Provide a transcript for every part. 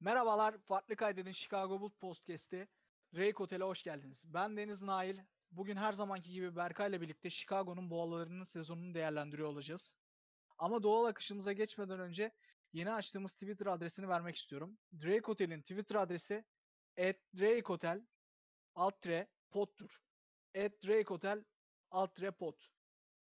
Merhabalar, Farklı Kaydedin Chicago Bulls Podcast'i Drake Otel'e hoş geldiniz. Ben Deniz Nail. Bugün her zamanki gibi Berkay ile birlikte Chicago'nun boğalarının sezonunu değerlendiriyor olacağız. Ama doğal akışımıza geçmeden önce yeni açtığımız Twitter adresini vermek istiyorum. Drake Otel'in Twitter adresi @drakehotel altre pod'tur. @drakehotel altre pod.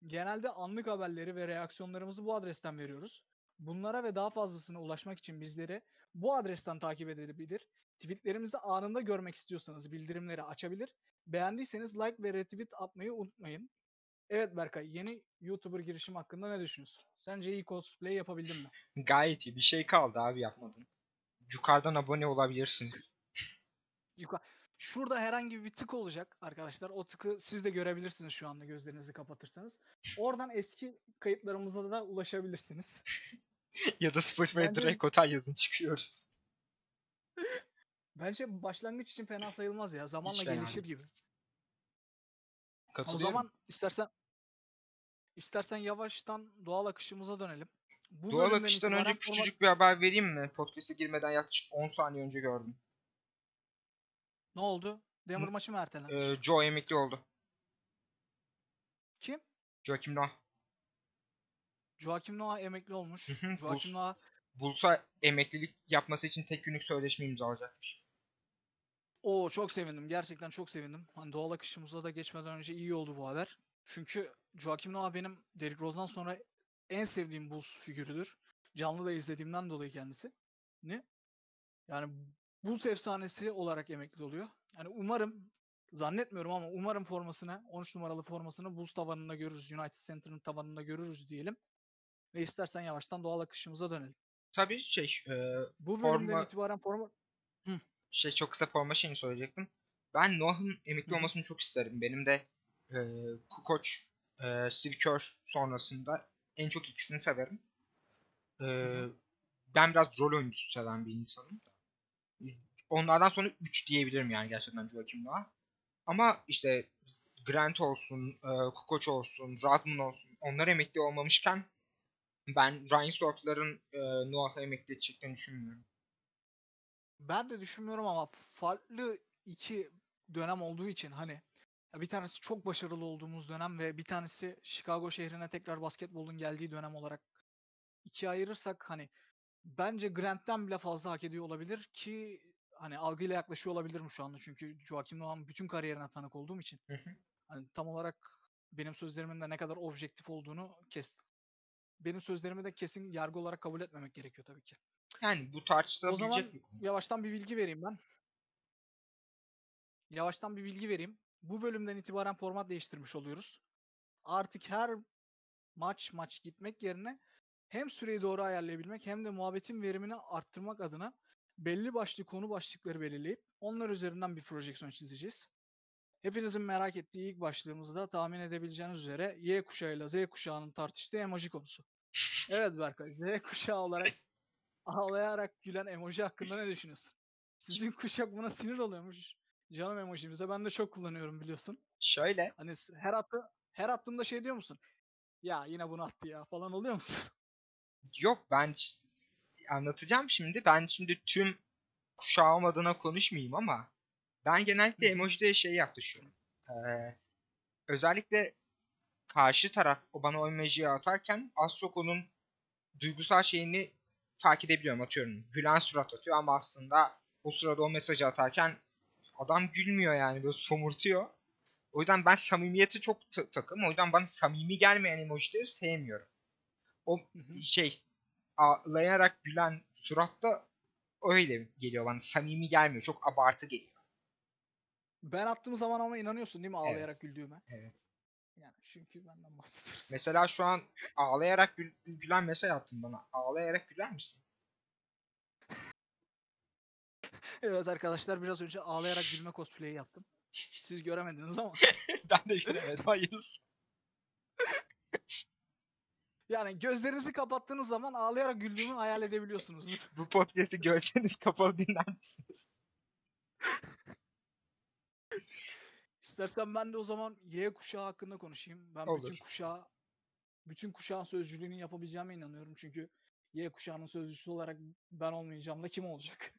Genelde anlık haberleri ve reaksiyonlarımızı bu adresten veriyoruz. Bunlara ve daha fazlasına ulaşmak için bizleri bu adresten takip edebilir. Tweetlerimizi anında görmek istiyorsanız bildirimleri açabilir. Beğendiyseniz like ve retweet atmayı unutmayın. Evet Berkay, yeni YouTuber girişim hakkında ne düşünüyorsun? Sence iyi cosplay yapabildim mi? Gayet iyi. Bir şey kaldı abi yapmadın. Yukarıdan abone olabilirsiniz. Yuka- Şurada herhangi bir tık olacak arkadaşlar. O tıkı siz de görebilirsiniz şu anda gözlerinizi kapatırsanız. Oradan eski kayıtlarımıza da ulaşabilirsiniz. ya da Spotify'a Bence- direkt otel yazın çıkıyoruz. Bence başlangıç için fena sayılmaz ya. Zamanla Hiç gelişir değil. gibi. O zaman istersen istersen yavaştan doğal akışımıza dönelim. Bu Doğal akıştan önce küçücük bir haber vereyim mi? Podcast'e girmeden yaklaşık 10 saniye önce gördüm. Ne oldu? Denver maçı mı ertelendi? Ee, Joe emekli oldu. Kim? Joakim Noah. Joakim Noah emekli olmuş. Joakim. Noah Bulls'a emeklilik yapması için tek günlük sözleşme imzalayacakmış. Oo çok sevindim. Gerçekten çok sevindim. Hani doğal akışımıza da geçmeden önce iyi oldu bu haber. Çünkü Joakim Noah benim Derrick Rose'dan sonra en sevdiğim Bulls figürüdür. Canlı da izlediğimden dolayı kendisi. Ne? Yani Bulls efsanesi olarak emekli oluyor. Yani umarım zannetmiyorum ama umarım formasını 13 numaralı formasını Bulls tavanında görürüz. United Center'ın tavanında görürüz diyelim. Ve istersen yavaştan doğal akışımıza dönelim. Tabii şey, e, Bu bölümden Forma- itibaren forma şey çok kısa forma şeyini söyleyecektim. Ben Noah'ın emekli Hı hı. olmasını çok isterim. Benim de e, Kukoc, e, Steve Kerr sonrasında en çok ikisini severim. E, hı. ben biraz rol oyuncusu seven bir insanım. Onlardan sonra 3 diyebilirim yani gerçekten Joakim Noah. Ama işte Grant olsun, e, Kukoc olsun, Rodman olsun onlar emekli olmamışken ben Ryan Sortler'ın e, Noah'ı emekli edeceklerini düşünmüyorum. Ben de düşünmüyorum ama farklı iki dönem olduğu için hani bir tanesi çok başarılı olduğumuz dönem ve bir tanesi Chicago şehrine tekrar basketbolun geldiği dönem olarak ikiye ayırırsak hani bence Grant'ten bile fazla hak ediyor olabilir ki hani algıyla yaklaşıyor olabilirim şu anda çünkü Joakim Noah'ın bütün kariyerine tanık olduğum için Hı hı. hani tam olarak benim sözlerimin de ne kadar objektif olduğunu kes benim sözlerimi de kesin yargı olarak kabul etmemek gerekiyor tabii ki. Yani bu O tartışılabilecek zaman bir konu. yavaştan bir bilgi vereyim ben. Yavaştan bir bilgi vereyim. Bu bölümden itibaren format değiştirmiş oluyoruz. Artık her maç maç gitmek yerine hem süreyi doğru ayarlayabilmek hem de muhabbetin verimini arttırmak adına belli başlı konu başlıkları belirleyip onlar üzerinden bir projeksiyon çizeceğiz. Hepinizin merak ettiği ilk başlığımızda tahmin edebileceğiniz üzere Y kuşağıyla Z kuşağının tartıştığı emoji konusu. Evet Berkay, Z kuşağı olarak ağlayarak gülen emoji hakkında ne düşünüyorsun? Sizin kuşak buna sinir oluyormuş. Canım emojimize ben de çok kullanıyorum biliyorsun. Şöyle, Hani her attı her attığımda şey diyor musun? Ya yine bunu attı ya falan oluyor musun? yok ben anlatacağım şimdi. Ben şimdi tüm kuşağım adına konuşmayayım ama ben genellikle emojide şey yaklaşıyorum. Ee, özellikle karşı taraf o bana o emojiyi atarken az çok onun duygusal şeyini fark edebiliyorum. Atıyorum gülen surat atıyor ama aslında o sırada o mesajı atarken adam gülmüyor yani böyle somurtuyor. O yüzden ben samimiyeti çok ta- takım. O yüzden bana samimi gelmeyen emojileri sevmiyorum. O şey ağlayarak gülen suratta öyle geliyor bana. Samimi gelmiyor. Çok abartı geliyor. ben attığım zaman ama inanıyorsun değil mi ağlayarak Evet. güldüğüme? Evet. Yani çünkü benden bahsediyorsun. Mesela şu an ağlayarak gül- gülen mesaj attın bana. Ağlayarak güler misin? evet arkadaşlar biraz önce ağlayarak gülme cosplay'i yaptım. Siz göremediniz ama. ben de gülemedim. Hayırlısı. Yani gözlerinizi kapattığınız zaman ağlayarak güldüğümü hayal edebiliyorsunuzdur. Bu podcast'i görseniz kapalı dinler misiniz? İstersen ben de o zaman Y kuşağı hakkında konuşayım. Ben Olur. bütün kuşağı bütün kuşağın sözcülüğünü yapabileceğime inanıyorum. Çünkü Y kuşağının sözcüsü olarak ben olmayacağım da kim olacak?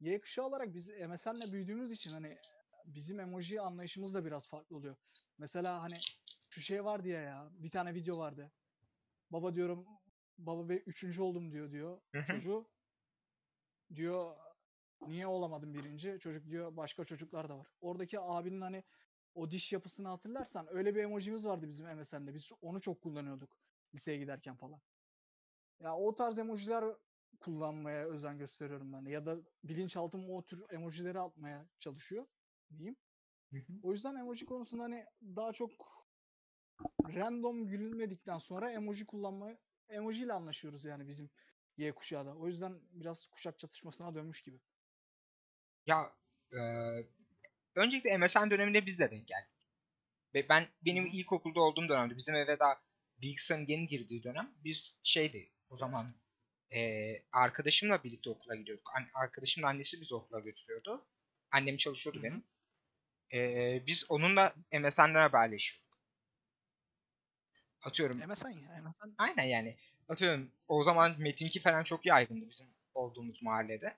Y kuşağı olarak biz MSN'le büyüdüğümüz için hani bizim emoji anlayışımız da biraz farklı oluyor. Mesela hani şu şey vardı ya ya bir tane video vardı. Baba diyorum baba be üçüncü oldum diyor diyor Hı hı. çocuğu. Diyor niye olamadım birinci? Çocuk diyor başka çocuklar da var. Oradaki abinin hani o diş yapısını hatırlarsan öyle bir emojimiz vardı bizim MSN'de. Biz onu çok kullanıyorduk liseye giderken falan. Ya o tarz emojiler kullanmaya özen gösteriyorum ben de. Ya da bilinçaltım o tür emojileri atmaya çalışıyor diyeyim. Hı hı. O yüzden emoji konusunda hani daha çok random gülünmedikten sonra emoji kullanmayı emoji ile anlaşıyoruz yani bizim Y kuşağı da. O yüzden biraz kuşak çatışmasına dönmüş gibi. Ya e, öncelikle MSN döneminde biz de denk geldik. Ve ben benim ilkokulda olduğum dönemde bizim eve daha bilgisayarın yeni girdiği dönem biz şeydi o zaman e, arkadaşımla birlikte okula gidiyorduk. An- arkadaşımın annesi bizi okula götürüyordu. Annem çalışıyordu Hı hı. benim. E, biz onunla MSN'den haberleşiyorduk. Atıyorum MSN ya MSN. Aynen yani. Atıyorum o zaman Metin 2 falan çok yaygındı bizim olduğumuz mahallede.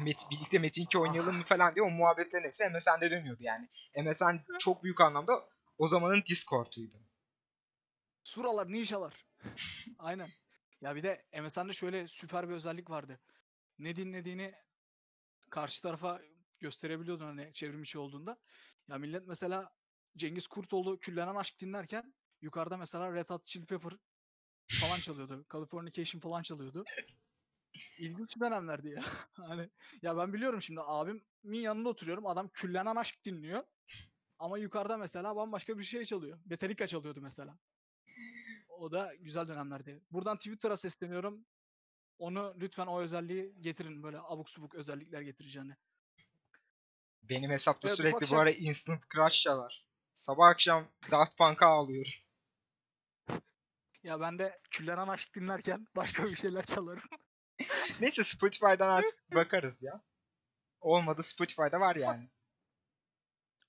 Met, birlikte Metin 2 oynayalım mı falan diye o muhabbetlerin hepsi MSN'de dönüyordu yani. MSN çok büyük anlamda o zamanın Discord'uydu. Suralar, ninjalar. Aynen. Ya bir de MSN'de şöyle süper bir özellik vardı. Ne dinlediğini karşı tarafa gösterebiliyordun hani çevrim içi olduğunda. Ya millet mesela Cengiz Kurtoğlu Küllenen Aşk dinlerken yukarıda mesela Red Hot Chili Pepper falan çalıyordu. Californication falan çalıyordu. İlginç dönemlerdi ya. Hani ya ben biliyorum şimdi abimin yanında oturuyorum. Adam Küllenen Aşk dinliyor. Ama yukarıda mesela bambaşka bir şey çalıyor. Metallica çalıyordu mesela. O da güzel dönemlerdi. Buradan Twitter'a sesleniyorum. Onu lütfen o özelliği getirin. Böyle abuk subuk özellikler getireceğini. Benim hesapta Evet, sürekli bu şak- ara Instant Crush çalar. Sabah akşam Daft Punk'a ağlıyorum. Ya ben de Küllenen Aşk dinlerken başka bir şeyler çalarım. Neyse Spotify'dan artık bakarız ya. Olmadı Spotify'da var yani.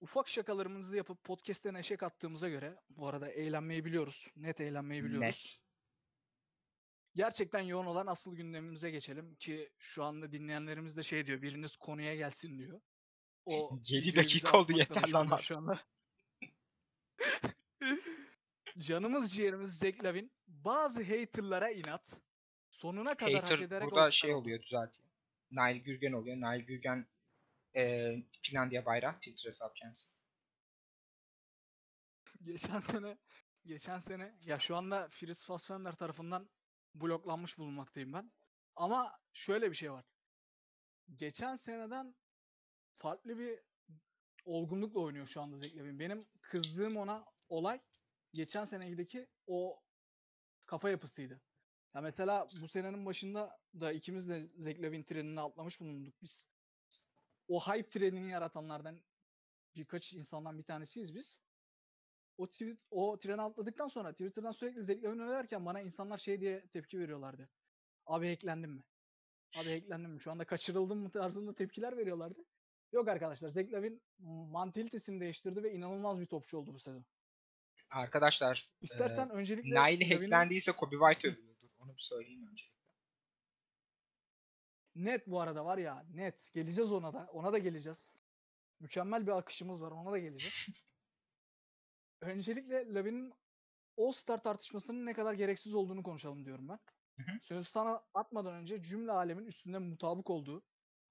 Ufak şakalarımızı yapıp podcast'te neşe kattığımıza göre bu arada eğlenmeyi biliyoruz. Net eğlenmeyi biliyoruz. Net. Gerçekten yoğun olan asıl gündemimize geçelim ki şu anda dinleyenlerimiz de şey diyor biriniz konuya gelsin diyor. O 7 videoyu bize dakika oldu, yeter lan. Şu anda. Canımız ciğerimiz Zeklavin bazı haterlara inat sonuna kadar hak Hater ederek burada şey oluyor düzelteyim. Nail Gürgen oluyor. Nail Gürgen e, Finlandiya bayrağı Twitter hesap kendisi. Geçen sene geçen sene ya şu anda Fritz Fassbender tarafından bloklanmış bulunmaktayım ben. Ama şöyle bir şey var. Geçen seneden farklı bir olgunlukla oynuyor şu anda Zach. Benim kızdığım ona olay geçen senedeki o kafa yapısıydı. Ya mesela bu senenin başında da ikimiz de Zach Levine trenini atlamış bulunduk biz. O hype trenini yaratanlardan birkaç insandan bir tanesiyiz biz. O tweet, o treni atladıktan sonra Twitter'dan sürekli Zach Levine överken bana insanlar şey diye tepki veriyorlardı. Abi hacklendim mi? Abi hacklendim mi? Şu anda kaçırıldım mı tarzında tepkiler veriyorlardı. Yok arkadaşlar Zach Levine mantalitesini değiştirdi ve inanılmaz bir topçu oldu bu sezon. Arkadaşlar İstersen e, öncelikle Nail hacklendiyse Kobe White övülüyordur. Onu bir söyleyeyim önce. net bu arada var ya net geleceğiz ona da ona da geleceğiz. Mükemmel bir akışımız var ona da geleceğiz. öncelikle Levine'in All-Star tartışmasının ne kadar gereksiz olduğunu konuşalım diyorum ben. Hı hı. Sözü sana atmadan önce cümle alemin üstünde mutabık olduğu,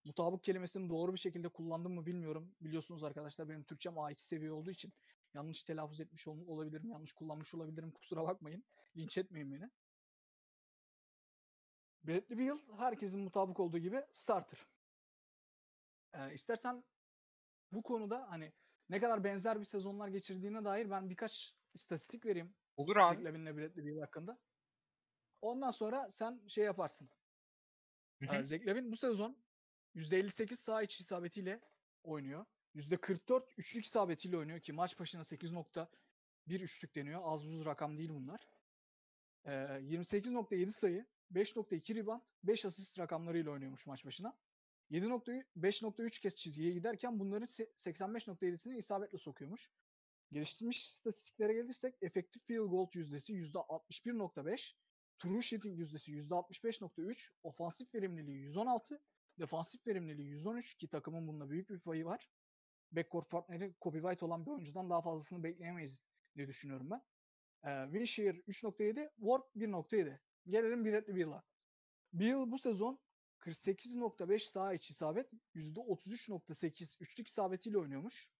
mutabık kelimesini doğru bir şekilde kullandım mı bilmiyorum. Biliyorsunuz arkadaşlar benim Türkçem A2 seviye olduğu için yanlış telaffuz etmiş ol- olabilirim, yanlış kullanmış olabilirim. Kusura bakmayın. Linç etmeyin beni. Bradley Beal herkesin mutabık olduğu gibi starter. Ee, istersen bu konuda hani ne kadar benzer bir sezonlar geçirdiğine dair ben birkaç istatistik vereyim. Olur abi. Levine'le Bradley Beal hakkında. Ondan sonra sen şey yaparsın. Hı Ee, Levine bu sezon %58 sağ içi isabetiyle oynuyor. %44 üçlük isabetiyle oynuyor ki maç başına 8.1 üçlük deniyor. Az buz rakam değil bunlar. Ee, 28.7 sayı, 5.2 rebound, 5 asist rakamlarıyla oynuyormuş maç başına. 7.3 5.3 kez çizgiye giderken bunların se- 85.7'sini isabetle sokuyormuş. Geliştirilmiş istatistiklere gelirsek efektif field goal yüzdesi %61.5, true shooting yüzdesi %65.3, ofansif verimliliği 116, Defansif verimliliği 113 ki takımın bunda büyük bir payı var. Backcourt partneri Kobe White olan bir oyuncudan daha fazlasını bekleyemeyiz diye düşünüyorum ben. Ee, Winshare 3.7, Warp 1.7. Gelelim Bradley Beal'a. Beal bu sezon 48.5 sağ içi isabet, %33.8 üçlük isabetiyle oynuyormuş.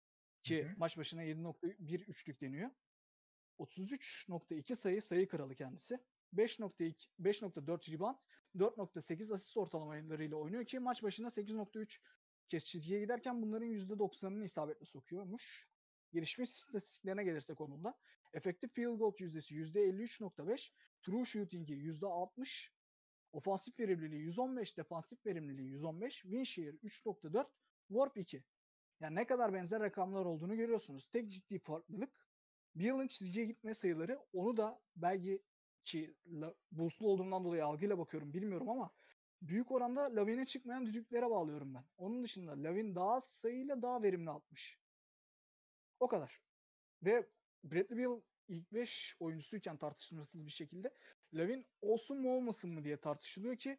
Ki Hı hı. maç başına 7.1 üçlük deniyor. 33.2 sayı sayı kralı kendisi. 5.2 5.4 rebound, 4.8 asist ortalamalarıyla oynuyor ki maç başına 8.3 kez çizgiye giderken bunların %90'ını isabetle sokuyormuş. Gelişmiş istatistiklerine gelirsek onun da. Efektif field goal yüzdesi %53.5, true shooting'i %60, ofansif verimliliği 115, defansif verimliliği 115, win share 3.4, warp 2. Yani ne kadar benzer rakamlar olduğunu görüyorsunuz. Tek ciddi farklılık Beal'ın çizgiye gitme sayıları onu da belki ki boostlu olduğundan dolayı algıyla bakıyorum bilmiyorum ama büyük oranda Lavin'e çıkmayan düdüklere bağlıyorum ben. Onun dışında Lavin daha sayıyla daha verimli atmış. O kadar. Ve Bradley Beal ilk 5 oyuncusuyken tartışmasız bir şekilde Lavin olsun mu olmasın mı diye tartışılıyor ki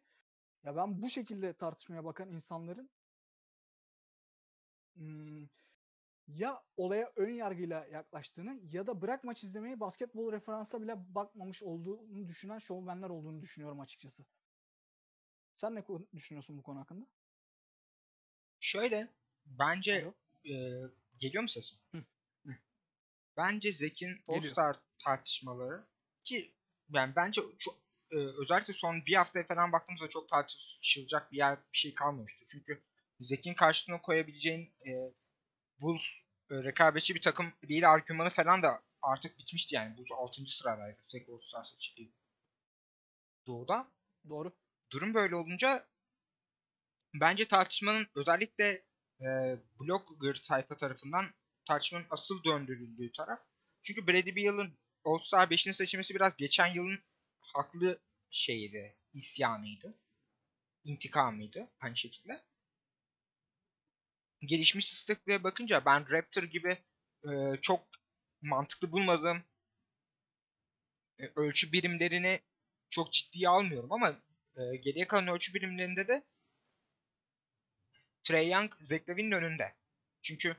ya ben bu şekilde tartışmaya bakan insanların hmm, ya olaya ön yargıyla yaklaştığını ya da bırak maç izlemeyi basketbol referansa bile bakmamış olduğunu düşünen şovmenler olduğunu düşünüyorum açıkçası. Sen ne düşünüyorsun bu konu hakkında? Şöyle bence Alo? e, geliyor mu sesim? Hı, hı. Bence Zek'in. All-Star tartışmaları ki yani bence çok e, özellikle son bir haftaya falan baktığımızda çok tartışılacak bir yer bir şey kalmamıştı. Çünkü Zek'in karşısına koyabileceğin e, Bulls e, rekabetçi bir takım değil argümanı falan da artık bitmişti yani. Bulls 6. sıradaydı. Zek All-Star seçildi. Doğu'da. Doğru. Durum böyle olunca bence tartışmanın özellikle e, blogger tayfa tarafından tartışmanın asıl döndürüldüğü taraf. Çünkü Brady Beal'ın All-Star 5'ini seçilmesi biraz geçen yılın haklı şeyiydi, isyanıydı. intikamıydı aynı şekilde. Gelişmiş istatistiklere bakınca ben Raptor gibi e, çok mantıklı bulmadığım e, ölçü birimlerini çok ciddiye almıyorum ama e, geriye kalan ölçü birimlerinde de Trey Young Zach önünde. Çünkü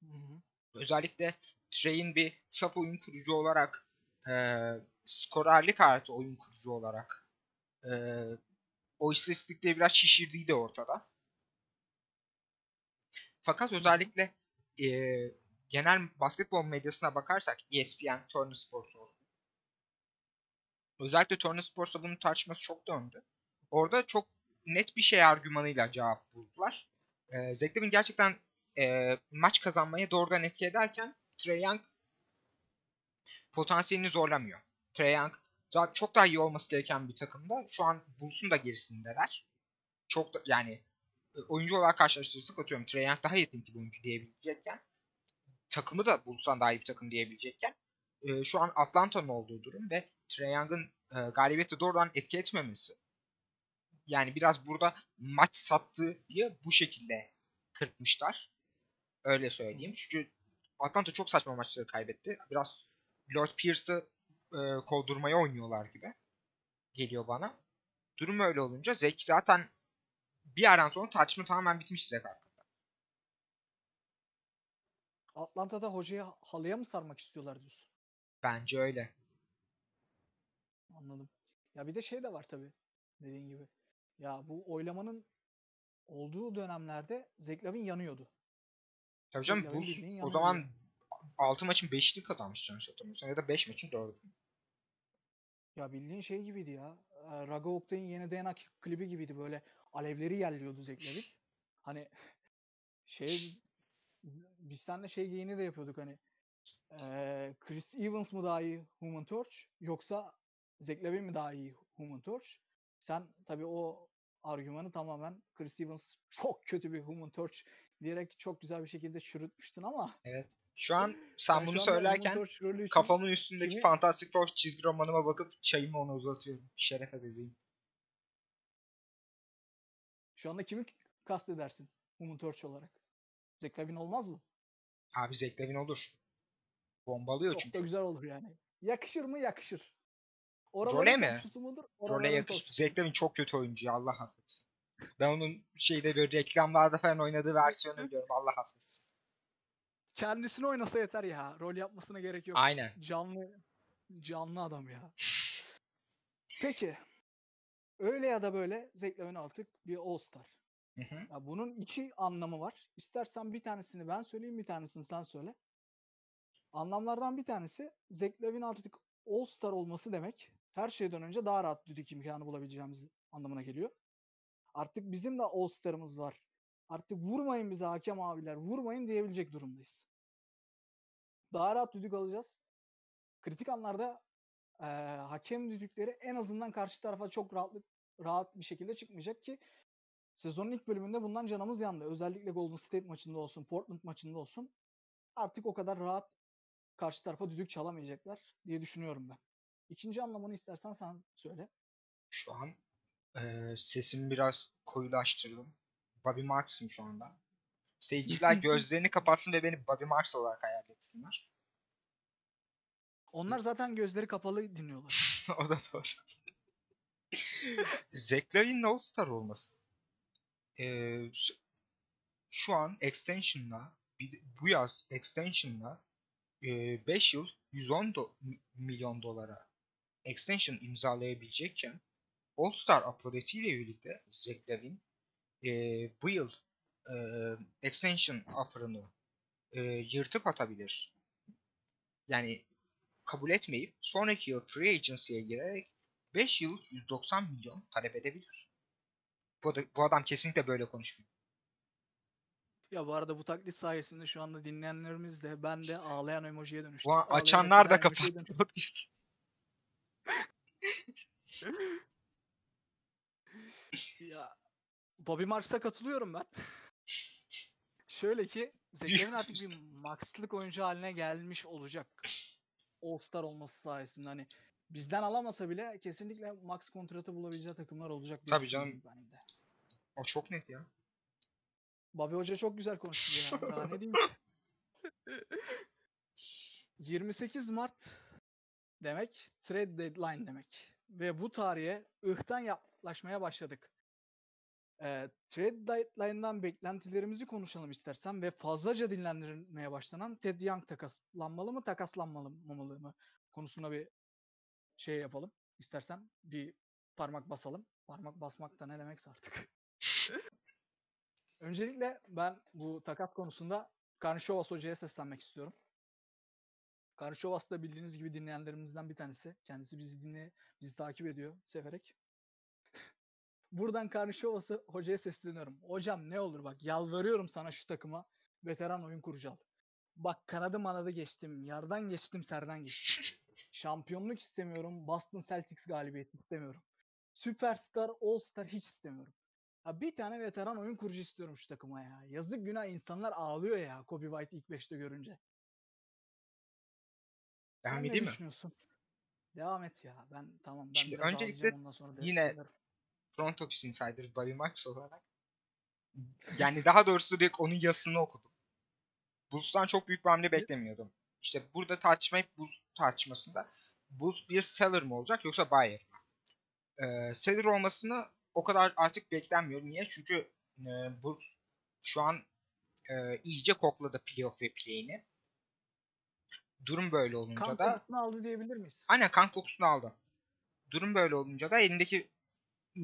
Hı hı. özellikle Trey'in bir saf oyun kurucu olarak e, skorerlik artı oyun kurucu olarak e, o istatistikleri biraz şişirdiği de ortada. Fakat özellikle e, genel basketbol medyasına bakarsak ESPN, Turner Sports. Özellikle Turner Sports'ta bunun tartışması çok döndü. Orada çok net bir şey argümanıyla cevap buldular. E, Zach Lavine gerçekten e, maç kazanmaya doğrudan etki ederken Trae Young potansiyelini zorlamıyor. Trae Young zaten çok daha iyi olması gereken bir takımda. Şu an Bulls'un da gerisindeler. Çok da, yani e, oyuncu olarak karşılaştırırsak atıyorum Trae Young daha yetenekli bir oyuncu diyebilecekken takımı da Bulls'tan daha iyi bir takım diyebilecekken e, şu an Atlanta'nın olduğu durum ve Trae Young'ın e, galibiyeti doğrudan etki etmemesi yani biraz burada maç sattığı bu şekilde kırpmışlar. Öyle söyleyeyim. Çünkü Atlanta çok saçma maçları kaybetti. Biraz Lord Pierce'ı e, kovdurmaya oynuyorlar gibi. Geliyor bana. Durum öyle olunca Zek zaten bir aradan sonra tartışma tamamen bitmiş Zek hakkında. Atlanta'da hocayı halıya mı sarmak istiyorlar diyorsun? Bence öyle. Anladım. Ya bir de şey de var tabii dediğin gibi. Ya bu oylamanın olduğu dönemlerde Zach Lavine yanıyordu. Tabii canım Bulls bildiğin o zaman yani. 6 maçın 5'ini kazanmış canım hatırlamıyorsam ya da 5 maçın 4'ünü. Ya bildiğin şey gibiydi ya. Raga Oktay'ın yeni DNA klibi gibiydi böyle alevleri yerliyordu Zach Lavine. Hani şey biz seninle şey geyini de yapıyorduk hani Chris Evans mı daha iyi Human Torch yoksa Zach Lavine mi daha iyi Human Torch? Sen tabii o argümanı tamamen Chris Evans çok kötü bir Human Torch diyerek çok güzel bir şekilde çürütmüştün ama Evet. Şu an sen ben bunu söylerken kafamın üstündeki kimi- Fantastic Four çizgi romanıma bakıp çayımı ona uzatıyorum. Şerefe bebeğim. şu anda kimi kastedersin Human Torch olarak? Zach Lavine olmaz mı? Abi Zach Lavine olur. Bombalıyor Çok çünkü. da güzel olur yani. Yakışır mı? Yakışır. Role Oraların mi? topçusu mudur? Role topçusu. Zach Lavine çok kötü oyuncu ya Allah affetsin. Ben onun şeyde böyle reklamlarda falan oynadığı versiyonu biliyorum. Allah affetsin. Kendisini oynasa yeter ya. Rol yapmasına gerek yok. Aynen. Canlı canlı adam ya. Peki. Öyle ya da böyle Zach Lavine artık bir All-Star. Hı hı. Ya bunun iki anlamı var. İstersen bir tanesini ben söyleyeyim, bir tanesini sen söyle. Anlamlardan bir tanesi Lavine artık All-Star olması demek her şeyden önce daha rahat düdük imkanı bulabileceğimiz anlamına geliyor. Artık bizim de All-Star'ımız var. Artık vurmayın bize hakem abiler, vurmayın diyebilecek durumdayız. Daha rahat düdük alacağız. Kritik anlarda eee, hakem düdükleri en azından karşı tarafa çok rahatlık rahat bir şekilde çıkmayacak ki sezonun ilk bölümünde bundan canımız yandı. Özellikle Golden State maçında olsun, Portland maçında olsun. Artık o kadar rahat karşı tarafa düdük çalamayacaklar diye düşünüyorum ben. İkinci anlamını istersen sen söyle. Şu an eee, sesimi biraz koyulaştırdım. Bobby Marks'ım şu anda. Seyirciler gözlerini kapatsın ve beni Bobby Marks olarak hayal etsinler. Onlar zaten gözleri kapalı dinliyorlar. o da doğru. Zach Lavine'in All-Star olması. Ee, şu- an extension'la bu yaz extension'la 5 yıl 110 do- mi- milyon dolara extension imzalayabilecekken All-Star upgrade'iyle birlikte Zach Lavine e, bu yıl e, extension offer'ını e, yırtıp atabilir. Yani kabul etmeyip sonraki yıl free agency'ye girerek 5 yıl 190 milyon talep edebilir. Bu, ada- bu adam kesinlikle böyle konuşmuyor. Ya bu arada bu taklit sayesinde şu anda dinleyenlerimiz de ben de ağlayan emojiye Ağlayarak açanlar da kapattı. Ya Bobby Marks'a katılıyorum ben. Şöyle ki Lavine artık bir max'lık oyuncu haline gelmiş olacak. All-Star olması sayesinde hani bizden alamasa bile kesinlikle max kontratı bulabileceği takımlar olacak Tabii canım. ben de. O çok net ya. Bobby Hoca çok güzel konuştu ya. Daha ne diyeyim ki? 28 Mart demek trade deadline demek. Ve bu tarihe ıhtan yaklaşmaya başladık. Ee, trade deadline'dan beklentilerimizi konuşalım istersen ve fazlaca dinlendirilmeye başlanan Ted Young takaslanmalı mı takaslanmamalı mı konusuna bir şey yapalım. İstersen bir parmak basalım. Parmak basmak da ne demekse artık. Öncelikle ben bu takas konusunda Karnışovas hocaya seslenmek istiyorum. Karnışovas da bildiğiniz gibi dinleyenlerimizden bir tanesi. Kendisi bizi dinle, bizi takip ediyor severek. Buradan Karnışovas'a hocaya sesleniyorum. Hocam ne olur bak yalvarıyorum sana şu takıma veteran oyun kurucu. Bak kanadı manadı geçtim. Yardan geçtim, serden geçtim. Şampiyonluk istemiyorum. Boston Celtics galibiyeti istemiyorum. Süperstar, All Star hiç istemiyorum. Ha bir tane veteran oyun kurucu istiyorum şu takıma ya. Yazık günah insanlar ağlıyor ya Kobe White ilk 5'te görünce. Devam Sen ne edeyim mi? düşünüyorsun? Devam et ya. Ben tamam ben Şimdi biraz öncelikle ondan sonra yine-. Front Office Insider Bobby Marks olarak yani daha doğrusu direkt onun yazısını okudum. Bulls'tan çok büyük bir hamle beklemiyordum. İşte burada tartışma hep Bulls tartışmasında. Bulls bir seller mi olacak yoksa buyer mı? Ee, seller olmasını o kadar artık beklenmiyor. Niye? Çünkü e, Bulls şu an e, iyice kokladı playoff ve play'ini. Durum böyle olunca Kan da kokusunu aldı diyebilir miyiz? Aynen kan kokusunu aldı. Durum böyle olunca da elindeki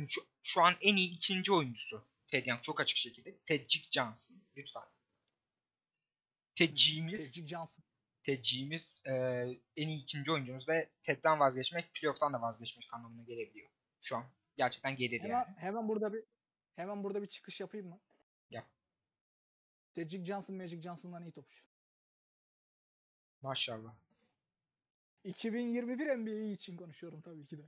şu, şu an en iyi ikinci oyuncusu. Ted Young çok açık şekilde. Tedcik Johnson. Lütfen. Tedciğimiz, Tevcik Johnson. Tedciğimiz e, en iyi ikinci oyuncumuz ve Ted'den vazgeçmek, playoff'tan da vazgeçmek anlamına gelebiliyor. Şu an gerçekten gelir Hemen, yani. hemen burada bir hemen burada bir çıkış yapayım mı? Yap. Tevcik Johnson Magic Johnson'dan iyi topçu. Maşallah. 2021 NBA için konuşuyorum tabii ki de.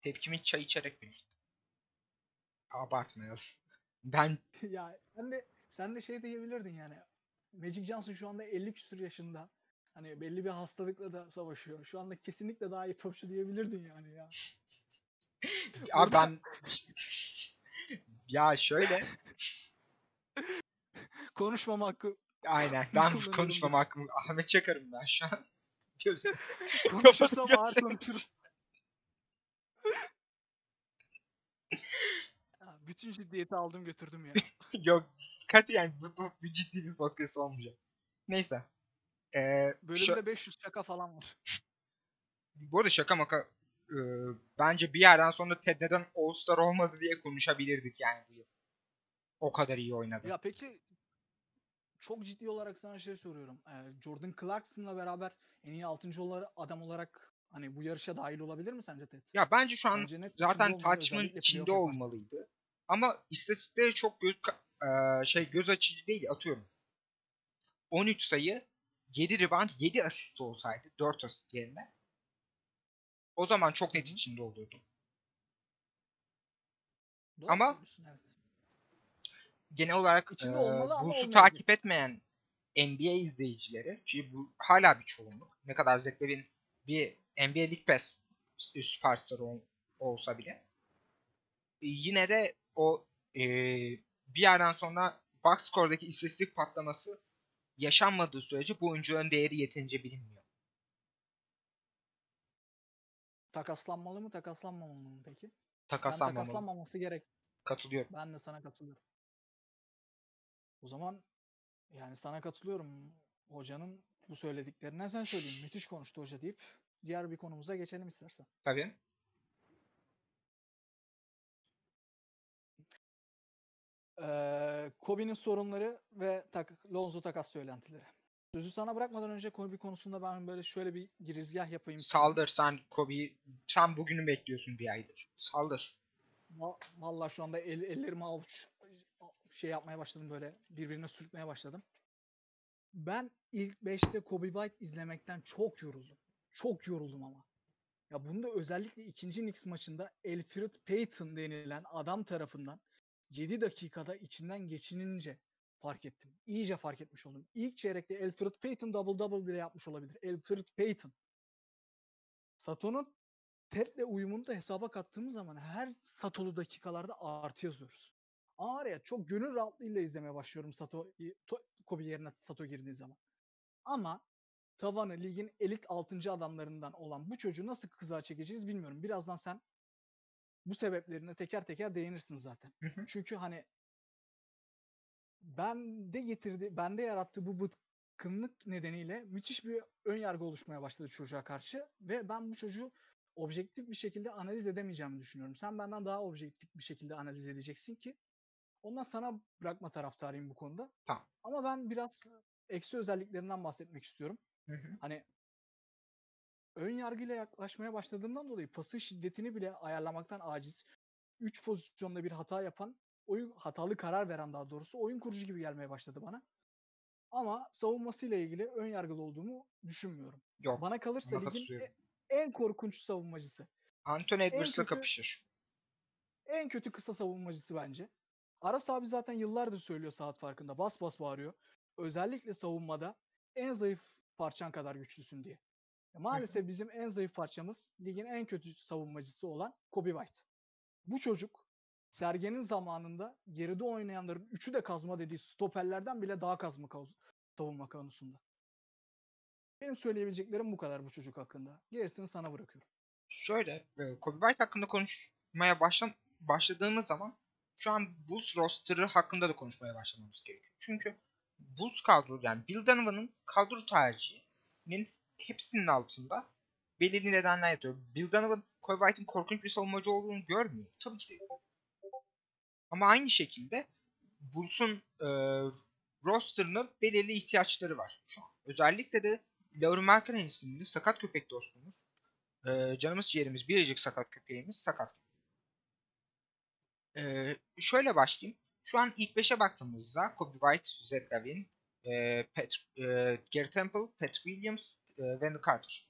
Tepkimi çay içerek belirttim. Abartmayalım. Ben ya sen de sen de şey diyebilirdin yani. Magic Johnson şu anda 50 küsur yaşında. Hani belli bir hastalıkla da savaşıyor. Şu anda kesinlikle daha iyi topçu diyebilirdin yani ya. Burada- ben ya şöyle Konuşmama hakkı aynen ben konuşmam hakkımı Ahmet Çakar'ım ben şu an. Gözüm. konuşursam ağır konuşurum. bütün ciddiyeti aldım götürdüm ya. Yok katiyen bu, bu, bu ciddi bir podcast olmayacak. Neyse. Ee, Bölümde şa- 500 şaka falan var. bu arada şaka maka e, bence bir yerden sonra Ted neden All-Star olmadı diye konuşabilirdik yani bu yıl. O kadar iyi oynadı. Ya peki çok ciddi olarak sana şey soruyorum. Ee, Jordan Clarkson'la beraber en iyi 6. olarak adam olarak hani bu yarışa dahil olabilir mi sence Ted? Ya bence şu an Bence net zaten Touchman içinde olmalıydı. Ama istatistikleri çok göz e, şey göz açıcı değil atıyorum. 13 sayı, 7 rebound, 7 asist olsaydı 4 asist yerine o zaman çok net içinde olurdu. Doğru Ama- söylüyorsun, evet. Genel olarak İçinde e, olmalı ama Bulls'u takip etmeyen NBA izleyicileri ki bu hala bir çoğunluk. Ne kadar Zach Lavin bir NBA League Pass süperstar ol- olsa bile e, yine de o e, bir yerden sonra box score'daki istatistik patlaması yaşanmadığı sürece bu oyuncuların değeri yeterince bilinmiyor. Takaslanmalı mı takaslanmamalı mı peki? Ben Takaslanmamalı. takaslanmaması gerek. Katılıyorum. Ben de sana katılıyorum. O zaman yani sana katılıyorum. Hocanın bu söylediklerine sen söyleyeyim. Müthiş konuştu hoca deyip diğer bir konumuza geçelim istersen. Tabii. Ee, Kobe'nin sorunları ve tak Lonzo takas söylentileri. Sözü sana bırakmadan önce Kobe konusunda ben böyle şöyle bir girizgah yapayım. Saldır sen Kobe'yi. Sen bugünü bekliyorsun bir aydır. Saldır. Va- Vallahi şu anda el, ellerimi avuç şey yapmaya başladım böyle birbirine sürtmeye başladım. Ben ilk 5'te Kobe White izlemekten çok yoruldum. Çok yoruldum ama. Ya bunda özellikle ikinci Knicks maçında Elfrid Payton denilen adam tarafından 7 dakikada içinden geçinince fark ettim. İyice fark etmiş oldum. İlk çeyrekte Elfrid Payton double double bile yapmış olabilir. Elfrid Payton. Sato'nun Ted'le uyumunu da hesaba kattığımız zaman her Sato'lu dakikalarda artı yazıyoruz. Ama var ya çok gönül rahatlığıyla izlemeye başlıyorum Sato, To- Kobe yerine Sato girdiği zaman. Ama tavanı ligin elit 6. adamlarından olan bu çocuğu nasıl kıza çekeceğiz bilmiyorum. Birazdan sen bu sebeplerine teker teker değinirsin zaten. Hı hı. Çünkü hani bende getirdi, bende yarattığı bu bıtkınlık nedeniyle müthiş bir ön yargı oluşmaya başladı çocuğa karşı ve ben bu çocuğu objektif bir şekilde analiz edemeyeceğimi düşünüyorum. Sen benden daha objektif bir şekilde analiz edeceksin ki ondan sana bırakma taraftarıyım bu konuda. Tamam. Ama ben biraz eksi özelliklerinden bahsetmek istiyorum. Hı hı. Hani ön yargıyla yaklaşmaya başladığımdan dolayı pasın şiddetini bile ayarlamaktan aciz. 3 pozisyonda bir hata yapan, oyun hatalı karar veren daha doğrusu oyun kurucu gibi gelmeye başladı bana. Ama savunmasıyla ilgili ön yargılı olduğumu düşünmüyorum. Yok. Bana kalırsa ligin e- en korkunç savunmacısı. Anthony Edwards'la kapışır. En kötü kısa savunmacısı bence. Aras abi zaten yıllardır söylüyor saat farkında. Bas bas bağırıyor. Özellikle savunmada en zayıf parçan kadar güçlüsün diye. Maalesef bizim en zayıf parçamız ligin en kötü savunmacısı olan Kobe White. Bu çocuk Sergen'in zamanında geride oynayanların üçü de kazma dediği stoperlerden bile daha kazma kaz- savunma konusunda. Benim söyleyebileceklerim bu kadar bu çocuk hakkında. Gerisini sana bırakıyorum. Şöyle, e, Kobe White hakkında konuşmaya başlam başladığımız zaman şu an Bulls roster'ı hakkında da konuşmaya başlamamız gerekiyor. Çünkü Bulls kadro yani Bill Donovan'ın kadro tercihinin hepsinin altında belirli nedenler yatıyor. Bill Donovan Kobe White'ın korkunç bir savunmacı olduğunu görmüyor. Tabii ki de. Ama aynı şekilde Bulls'un e, roster'ının belirli ihtiyaçları var şu an. Özellikle de Lauri Markkanen isimli sakat köpek dostumuz ee, canımız ciğerimiz biricik sakat köpeğimiz sakat. Ee, şöyle başlayayım. Şu an ilk 5'e baktığımızda Kobe White, Zach Lavin, e, Pat, e, Gary Temple, Pat Williams, e, Wendell Carter.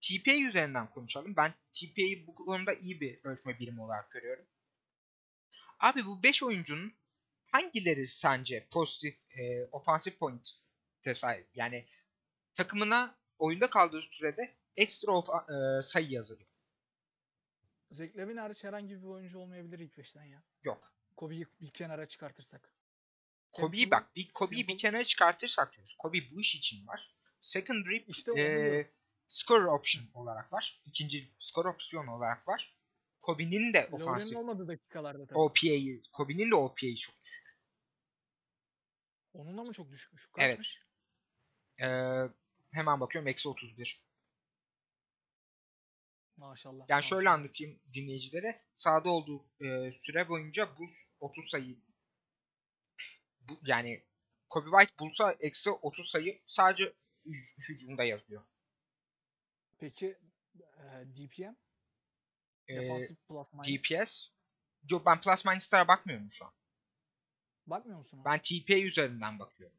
TPA üzerinden konuşalım. Ben TPA'yı bu konuda iyi bir ölçme birimi olarak görüyorum. Abi bu 5 oyuncunun hangileri sence pozitif e, ofansif point sahip? Yani takımına oyunda kaldığı sürede ekstra of, e, sayı yazılıyor. Zach Lavin hariç herhangi bir oyuncu olmayabilir ilk beşten ya. Yok. Kobe'yi bir kenara çıkartırsak. Kobe'yi bak bir Kobe'yi bir kenara çıkartırsak diyoruz. Kobe bu iş için var. Secondary İşte e, score option olarak var. İkinci score opsiyon olarak var. Kobe'nin de ofansif olmadığı dakikalarda tabii. OPA'yı, Kobe'nin de OPA'yı çok düşük. Onun da mı çok düşükmüş? Evet. Kaçmış? Ee, hemen bakıyorum eksi 31. Maşallah. Yani şöyle maşallah. anlatayım dinleyicilere. Sahada olduğu e, süre boyunca Bulls 30 sayı bu, yani Kobe White Bulls'a eksi 30 sayı sadece hü- hücumda yazıyor. Peki e, DPM? Defansif plus minus. DPS Yok ben plus minus'lara bakmıyorum şu an. Bakmıyor musun? ona? Ben TPA üzerinden bakıyorum.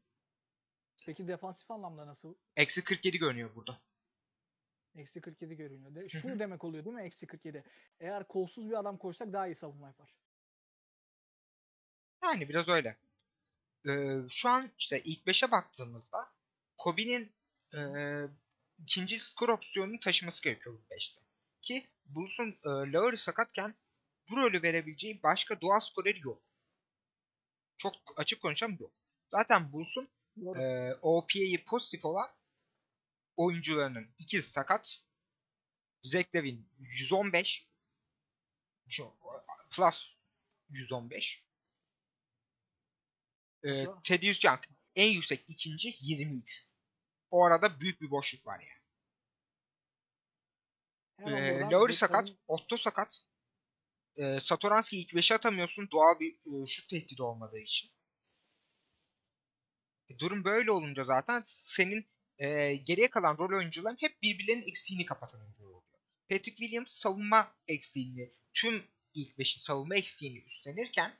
Peki defansif anlamda nasıl? Eksi 47 görünüyor burada. Eksi 47 görünüyor. De, şu demek oluyor değil mi? Eksi 47. Eğer kolsuz bir adam koysak daha iyi savunma yapar. Yani biraz öyle. Ee, şu an işte ilk 5'e baktığımızda Kobe'nin e, ikinci skor opsiyonunu taşıması gerekiyor bu 5'te. Ki Bulls'un e, Lowry sakatken bu rolü verebileceği başka doğal skoreri yok. Çok açık konuşacağım yok. Zaten Bulls'un e, OPA'yı pozitif olan oyuncularının ikisi sakat. Zach Lavin 115 şu- plus 115 ee, Thaddeus Young en yüksek ikinci 23. O arada büyük bir boşluk var yani. Ee, Zach sakat, Otto sakat. Ee, Satoranski ilk 5'e atamıyorsun doğal bir e, şut tehdidi olmadığı için. E, durum böyle olunca zaten senin e, geriye kalan rol oyuncuların hep birbirlerinin eksiğini kapatan oyuncular oluyor. Patrick Williams savunma eksiğini, tüm ilk 5'in savunma eksiğini üstlenirken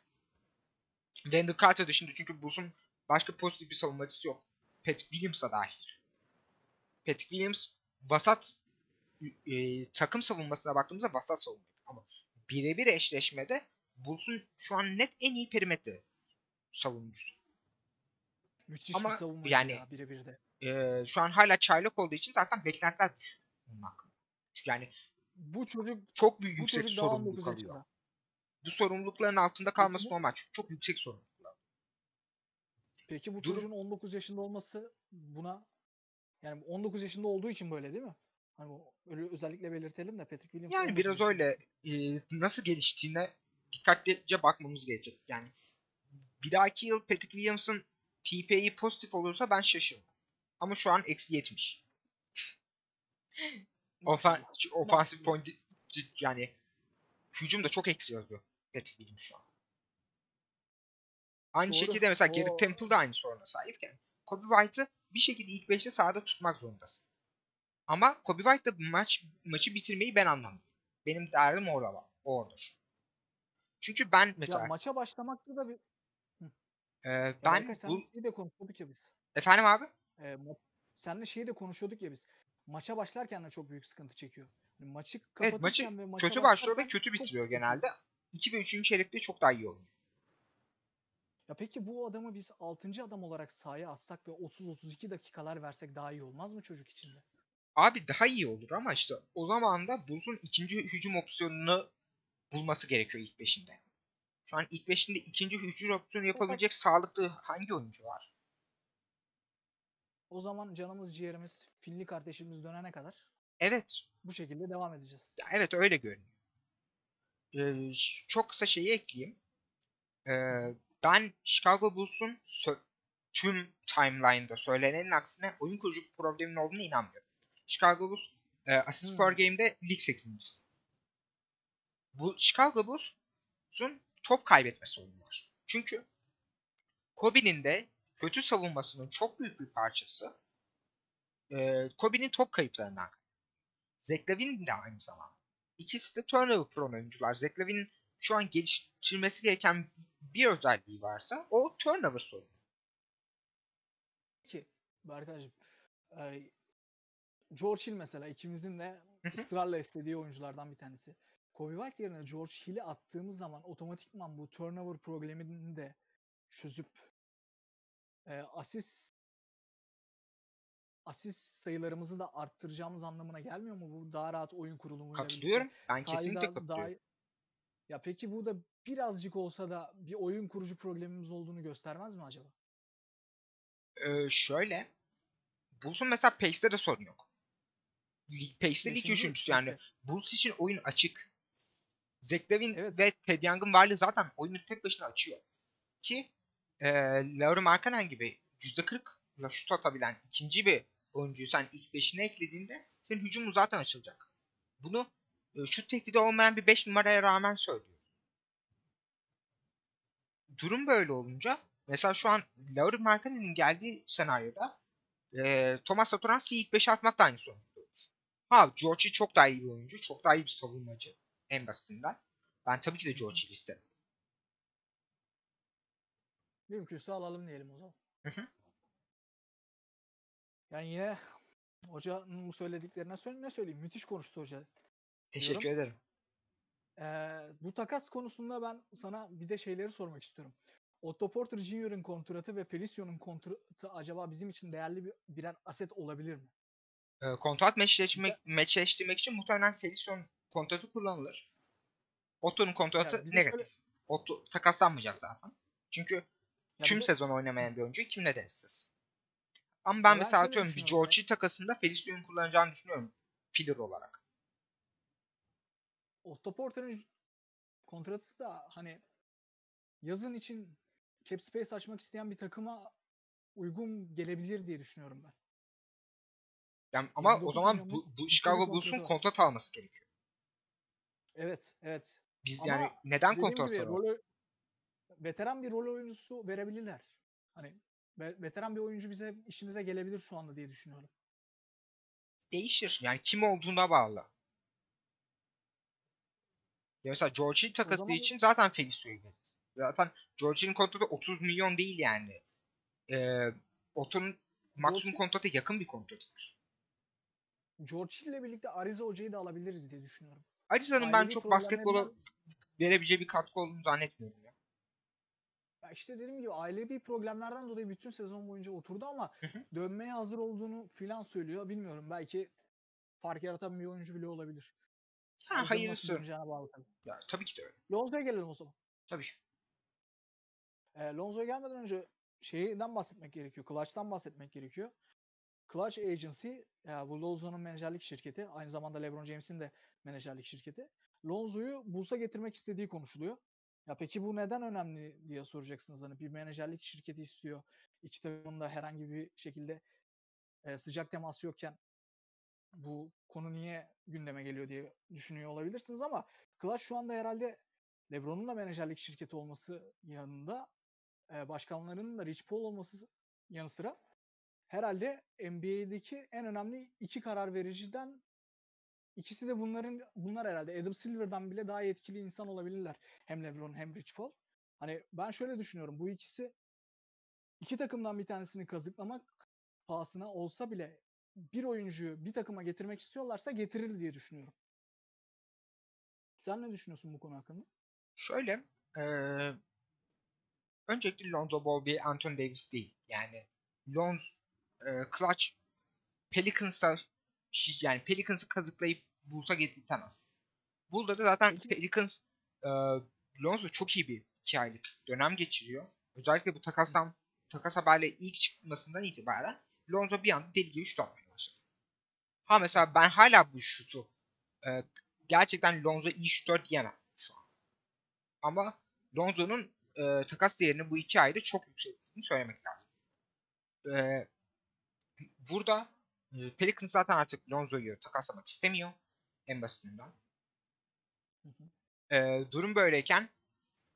Wendell Carter dışında çünkü Bulls'un başka pozitif bir savunmacısı yok. Patrick Williams da dahil. Patrick Williams vasat e, takım savunmasına baktığımızda vasat savunma. Ama birebir eşleşmede Bulls'un şu an net en iyi perimetre savunucusu. Müthiş Ama bir savunmacı yani- ya birebir de. Ee, şu an hala çaylak olduğu için zaten beklentiler düşük. Hakkında. Yani Bu çocuk çok büyük bu yüksek çocuk daha 19 sorumluluk alıyor. yaşında. Bu sorumlulukların altında kalması normal. Çünkü çok yüksek sorumluluklar. Peki bu Durum- çocuğun 19 yaşında olması buna yani 19 yaşında olduğu için böyle değil mi? Hani öyle özellikle belirtelim de Patrick Williams Yani 19 biraz yaşında. öyle e, nasıl geliştiğine dikkatlice bakmamız gerekecek. Yani bir dahaki yıl Patrick Williams'ın TP'yi pozitif olursa ben şaşırmam. Ama şu an eksi 70. Ofen, ofansif point yani hücum da çok eksi yazıyor Patrick Williams şu an. Aynı Doğru. şekilde mesela Garrett Temple da aynı soruna sahipken Kobe White'ı bir şekilde ilk 5'te sahada tutmak zorundasın. Ama Kobe White da bu maç maçı bitirmeyi ben anlamıyorum. Benim derdim orada var. Oradır. Çünkü ben mesela Ya maça başlamakta da bir e, ben bu de konuşuyorduk ya biz. efendim abi E, seninle şeyi de konuşuyorduk ya biz. Maça başlarken de çok büyük sıkıntı çekiyor. Yani maçı evet maçı ve maça kötü başlıyor ve kötü bitiriyor genelde. 2 ve 3. çeyrekte çok daha iyi oynuyor. Ya peki bu adamı biz 6. adam olarak sahaya atsak ve 30-32 dakikalar versek daha iyi olmaz mı çocuk için de? Abi daha iyi olur ama işte o zaman da Bulls'un ikinci hücum opsiyonunu bulması gerekiyor ilk beşinde. Şu an ilk beşinde ikinci hücum opsiyonu yapabilecek sağlıklı hangi oyuncu var? O zaman canımız ciğerimiz Finli kardeşimiz dönene kadar Evet. bu şekilde devam edeceğiz. ya Evet öyle görünüyor. Ee, ş- çok kısa şeyi ekleyeyim. Ee, ben Chicago Bulls'un sö- tüm timeline'da söylenenin aksine oyun kurucu bir problemin olduğunu inanmıyorum. Chicago Bulls e, assist Hmm. per game'de lig 8. Bu Chicago Bulls'un top kaybetme sorunu var. Çünkü Kobe'nin de kötü savunmasının çok büyük bir parçası e, Kobe'nin top kayıplarından. Zach Lavin de aynı zamanda. İkisi de turnover prone oyuncular. Zach Lavin'in şu an geliştirmesi gereken bir özelliği varsa o turnover sorunu. Ki Berkaycığım e, George Hill mesela ikimizin de ısrarla istediği oyunculardan bir tanesi. Kobe White yerine George Hill'i attığımız zaman otomatikman bu turnover problemini de çözüp e, asist asist sayılarımızı da arttıracağımız anlamına gelmiyor mu bu daha rahat oyun kurulumuyla birlikte? Katılıyorum. Ben Sahayı kesinlikle daha- katılıyorum. daha- Ya peki bu da birazcık olsa da bir oyun kurucu problemimiz olduğunu göstermez mi acaba? Ee, şöyle. Bulls'un mesela Pace'de de sorun yok. Pace'de lig üçüncüsü yani. Bulls için oyun açık. Zach Evet. ve Ted Young'ın varlığı zaten oyunu tek başına açıyor. Ki e, Lauri Markkanen gibi %40'la şut atabilen ikinci bir oyuncuyu sen ilk beşine eklediğinde senin hücumun zaten açılacak. Bunu e, şut tehdidi olmayan bir 5 numaraya rağmen söylüyor. Durum böyle olunca mesela şu an Lauri Markkanen'in geldiği senaryoda e, Thomas Satoranski'yi ilk 5'e atmak da aynı sonuç. Ha Georgie çok daha iyi bir oyuncu. Çok daha iyi bir savunmacı. En basitinden. Ben tabii ki de Georgie'yi isterim. Mümkünse alalım diyelim o zaman. Hı hı. Yani yine hocanın bu söylediklerine söyle ne söyleyeyim? Müthiş konuştu hoca. Teşekkür Diyorum. ederim. Ee, bu takas konusunda ben sana bir de şeyleri sormak istiyorum. Otto Porter Jr.'ın kontratı ve Felicia'nın kontratı acaba bizim için değerli bir birer aset olabilir mi? E, kontrat meşleştirmek, meşleştirmek için muhtemelen Felicion kontratı kullanılır. Otto'nun kontratı Yani negatif. şöyle- Otto takaslanmayacak zaten. Çünkü Ya tüm de- sezon oynamayan bir oyuncuyu kim ne densiz. Ama ben ben mesela atıyorum bir. Georgie takasında Felicia'nın kullanacağını düşünüyorum. Filler olarak. Otto Porter'ın kontratı da hani yazın için cap space açmak isteyen bir takıma uygun gelebilir diye düşünüyorum ben. Yani ama o 29 zaman bu, bu Chicago Bulls'un kontrat alması gerekiyor. Evet, evet. Biz Ama yani neden kontrat alalım? Veteran bir rol oyuncusu verebilirler. Hani ve- veteran bir oyuncu bize işimize gelebilir şu anda diye düşünüyorum. Değişir. Yani kim olduğuna bağlı. Ya mesela Georgie takası zaman- için zaten Felicia'yı veririz. Zaten Georgie'nin kontratı 30 milyon değil yani. Ee, Otto'nun maksimum Georgie- kontratı yakın bir kontratı var. George Hill ile birlikte Ariza Hoca'yı da alabiliriz diye düşünüyorum. Ariza'nın ben çok basketbola verebileceği bir katkı olduğunu zannetmiyorum ya. İşte dediğim gibi ailevi problemlerden dolayı bütün sezon boyunca oturdu ama dönmeye hazır olduğunu filan söylüyor. Bilmiyorum belki fark yaratan bir oyuncu bile olabilir. Ha, nasıl hayırlısı. döneceğine bağlı tabii. Ya, tabii ki de öyle. Lonzo'ya gelelim o zaman. Tabii. E, Lonzo'ya gelmeden önce şeyden bahsetmek gerekiyor. Clutch'tan bahsetmek gerekiyor. Clutch Agency, ya bu Lonzo'nun menajerlik şirketi. Aynı zamanda LeBron James'in de menajerlik şirketi. Lonzo'yu Bulls'a getirmek istediği konuşuluyor. Ya peki bu neden önemli diye soracaksınız. Hani bir menajerlik şirketi istiyor. İki takımın da herhangi bir şekilde e, sıcak teması yokken bu konu niye gündeme geliyor diye düşünüyor olabilirsiniz ama Clutch şu anda herhalde LeBron'un da menajerlik şirketi olması yanında e, başkanlarının da Rich Paul olması yanı sıra herhalde NBA'deki en önemli iki karar vericiden ikisi de bunların bunlar herhalde Adam Silver'dan bile daha etkili insan olabilirler. Hem LeBron hem Rich Paul. Hani ben şöyle düşünüyorum. Bu ikisi iki takımdan bir tanesini kazıklamak pahasına olsa bile bir oyuncuyu bir takıma getirmek istiyorlarsa getirir diye düşünüyorum. Sen ne düşünüyorsun bu konu hakkında? Şöyle, eee öncelikle Lonzo Ball bir Anthony Davis değil. Yani Lonzo, eee Clutch Pelicans'a yani Pelicans'ı kazıklayıp Bulls'a getirtemez. Bull'da da zaten Pelicans eee Lonzo çok iyi bir iki aylık dönem geçiriyor. Özellikle bu takastan takas haberle ilk çıkmasından itibaren Lonzo bir anda deli gibi şut atmaya başladı. Ha mesela ben hala bu şutu eee, gerçekten Lonzo iyi şutör diyemem şu an. Ama Lonzo'nun e, takas değerini bu iki ayda çok yükselttiğini söylemek lazım. E, burada e, Pelicans zaten artık Lonzo'yu takaslamak istemiyor. En basitinden. Hı hı. E, durum böyleyken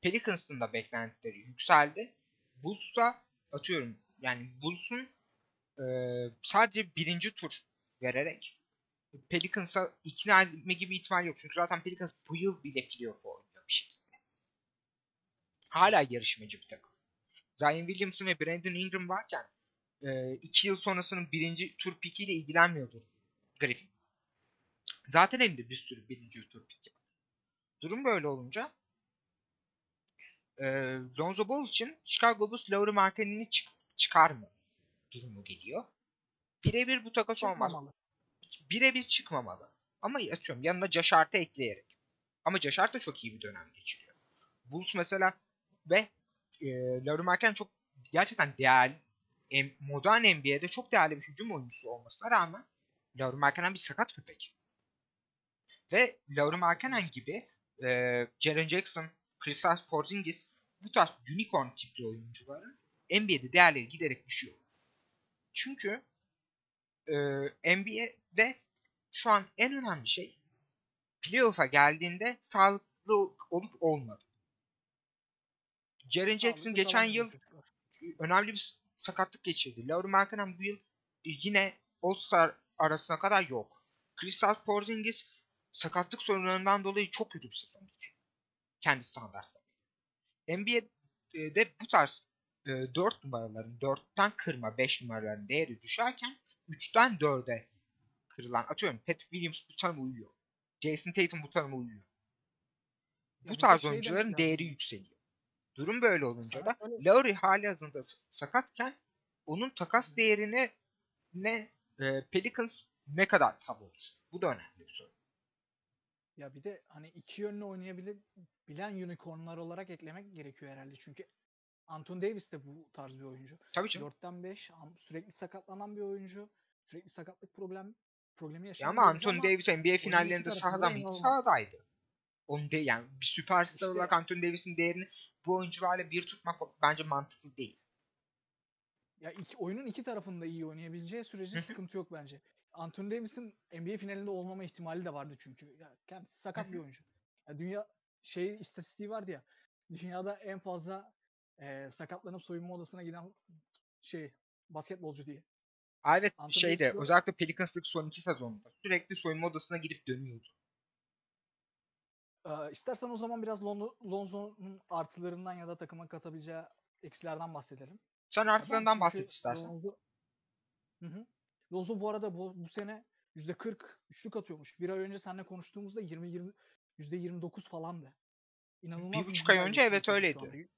Pelicans'ın da beklentileri yükseldi. Bulls'a atıyorum yani Bulls'un e, sadece birinci tur vererek Pelicans'a ikna etme gibi ihtimal yok. Çünkü zaten Pelicans bu yıl bile playoff oynuyor bir şekilde. Hala yarışmacı bir takım. Zion Williamson ve Brandon Ingram varken e, iki yıl sonrasının birinci tur pikiyle ilgilenmiyordu Griffin. Zaten elinde bir sürü birinci tur piki. Durum böyle olunca e, Lonzo Ball için Chicago Bulls Lauri Markkanen'i çık- çıkar mı durumu geliyor. Birebir bu takas olmaz birebir çıkmamalı. Ama atıyorum yanına Hart'ı ekleyerek. Ama Hart da çok iyi bir dönem geçiriyor. Bulls mesela ve e, Lauri Markkanen çok gerçekten değerli modern NBA'de çok değerli bir hücum oyuncusu olmasına rağmen Lauri Markkanen bir sakat köpek. Ve Lauri Markkanen gibi e, Jaren Jackson, Kristaps Porzingis bu tarz unicorn tipli oyuncuların NBA'de değerleri giderek düşüyor. Çünkü e, NBA'de şu an en önemli şey playoff'a geldiğinde sağlıklı olup olmadı. Jaren Jackson geçen yıl önemli bir sakatlık geçirdi. Lauri Markkanen bu yıl yine All-Star arasına kadar yok. Kristaps Porzingis sakatlık sorunlarından dolayı çok kötü bir sezon geçiyor. Kendi standartları. NBA'de bu tarz e, 4 numaraların 4'ten kırma 5 numaraların değeri düşerken 3'ten 4'e kırılan atıyorum Patrick Williams bu tanıma uyuyor. Jason Tatum bu tanıma uyuyor. Bu tarz şey oyuncuların değeri yükseliyor. Durum böyle olunca da Lowry hali hazırda sakatken onun takas değerine ne e, Pelicans ne kadar tav olur? Bu da önemli bir soru. Ya bir de hani iki yönlü oynayabilen bilen unicornlar olarak eklemek gerekiyor herhalde. Çünkü Anthony Davis de bu tarz bir oyuncu. Tabii canım. 4'ten 5 sürekli sakatlanan bir oyuncu. Sürekli sakatlık problem problemi Ya yaşayan ama bir oyuncu Anthony Davis NBA finallerinde tarafında sahada da mıydı? inanılmaz. Sahadaydı. Onun de, yani bir süperstar İşte- olarak Anthony Davis'in değerini bu oyuncularla bir tutmak bence mantıklı değil. Ya iki, oyunun iki tarafında iyi oynayabileceği sürece sıkıntı yok bence. Anthony Davis'in NBA finalinde olmama ihtimali de vardı çünkü. Ya kendisi sakat bir oyuncu. Ya dünya şey istatistiği vardı ya. Dünyada en fazla eee sakatlanıp soyunma odasına giden şey basketbolcu diye. Evet Anthony şeyde Davis bu- özellikle Pelicans'lık son iki sezonunda sürekli soyunma odasına gidip dönüyordu. Eee istersen o zaman biraz Lon- Lonzo'nun artılarından ya da takıma katabileceği eksilerden bahsedelim. Sen artılarından çünkü bahset istersen. Lonzo, Hı hı. Lonzo bu arada bu, bu sene %40 üçlük atıyormuş. Bir ay önce seninle konuştuğumuzda 20 20 %29 falandı. İnanılmaz Bir buçuk ay önce evet öyleydi.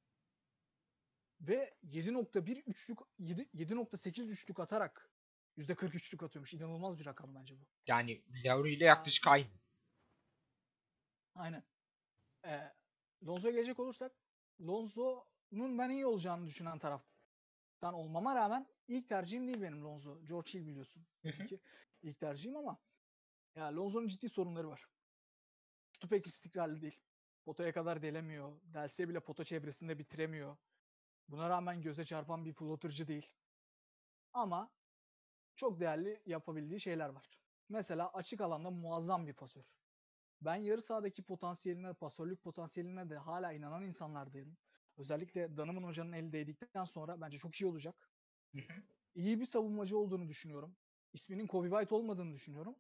Ve 7.1 üçlük 7 7.8 üçlük atarak %40 üçlük atıyormuş. İnanılmaz bir rakam bence bu. Yani Lowry ile yaklaşık aynı. Aynen. Ee, Lonzo'ya gelecek olursak Lonzo'nun ben iyi olacağını düşünen taraftan olmama rağmen ilk tercihim değil benim Lonzo. George Hill biliyorsun. Ki ilk tercihim ama ya Lonzo'nun ciddi sorunları var. Şutu pek istikrarlı değil. Potaya kadar delemiyor. Delse bile pota çevresinde bitiremiyor. Buna rağmen göze çarpan bir floater'cı değil. Ama çok değerli yapabildiği şeyler var. Mesela açık alanda muazzam bir pasör. Ben yarı sahadaki potansiyeline, pasörlük potansiyeline de hala inanan insanlardayım. Özellikle Danımın hocanın eli değdikten sonra bence çok iyi olacak. İyi bir savunmacı olduğunu düşünüyorum. İsminin Kobe White olmadığını düşünüyorum.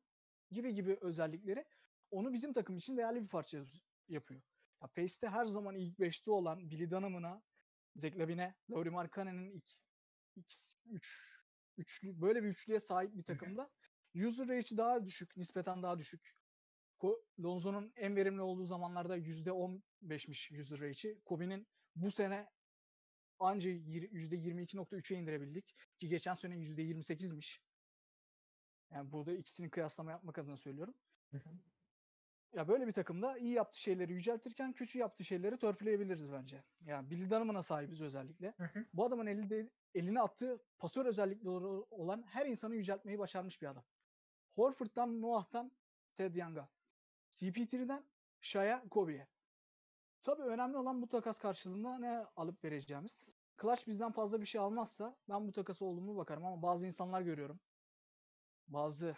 Gibi gibi özellikleri onu bizim takım için değerli bir parça yap- yapıyor. Ya Pace'te her zaman ilk 5'te olan Billy Dunham'ına, Zach Lavin'e, Lauri Markkanen'in ilk 3 üçlü böyle bir üçlüye sahip bir takımda user rate'i daha düşük, nispeten daha düşük. Lonzo'nun en verimli olduğu zamanlarda %15'miş user rate'i. Kobe'nin bu sene anca yir- %22.3'e indirebildik ki geçen sene %28'miş. Yani burada ikisini kıyaslama yapmak adına söylüyorum. Hı hı. Ya böyle bir takımda iyi yaptığı şeyleri yüceltirken kötü yaptığı şeyleri törpüleyebiliriz bence. Yani Billy Dunham'ına sahibiz özellikle. Hı hı. Bu adamın elinde, eline attığı pasör özellikleri olan her insanı yüceltmeyi başarmış bir adam. Horford'dan Noah'tan Ted Young'a. CP3'den Sha'ya Kobe'ye. Tabii önemli olan bu takas karşılığında ne alıp vereceğimiz. Clutch bizden fazla bir şey almazsa ben bu takasa olumlu bakarım ama bazı insanlar görüyorum. Bazı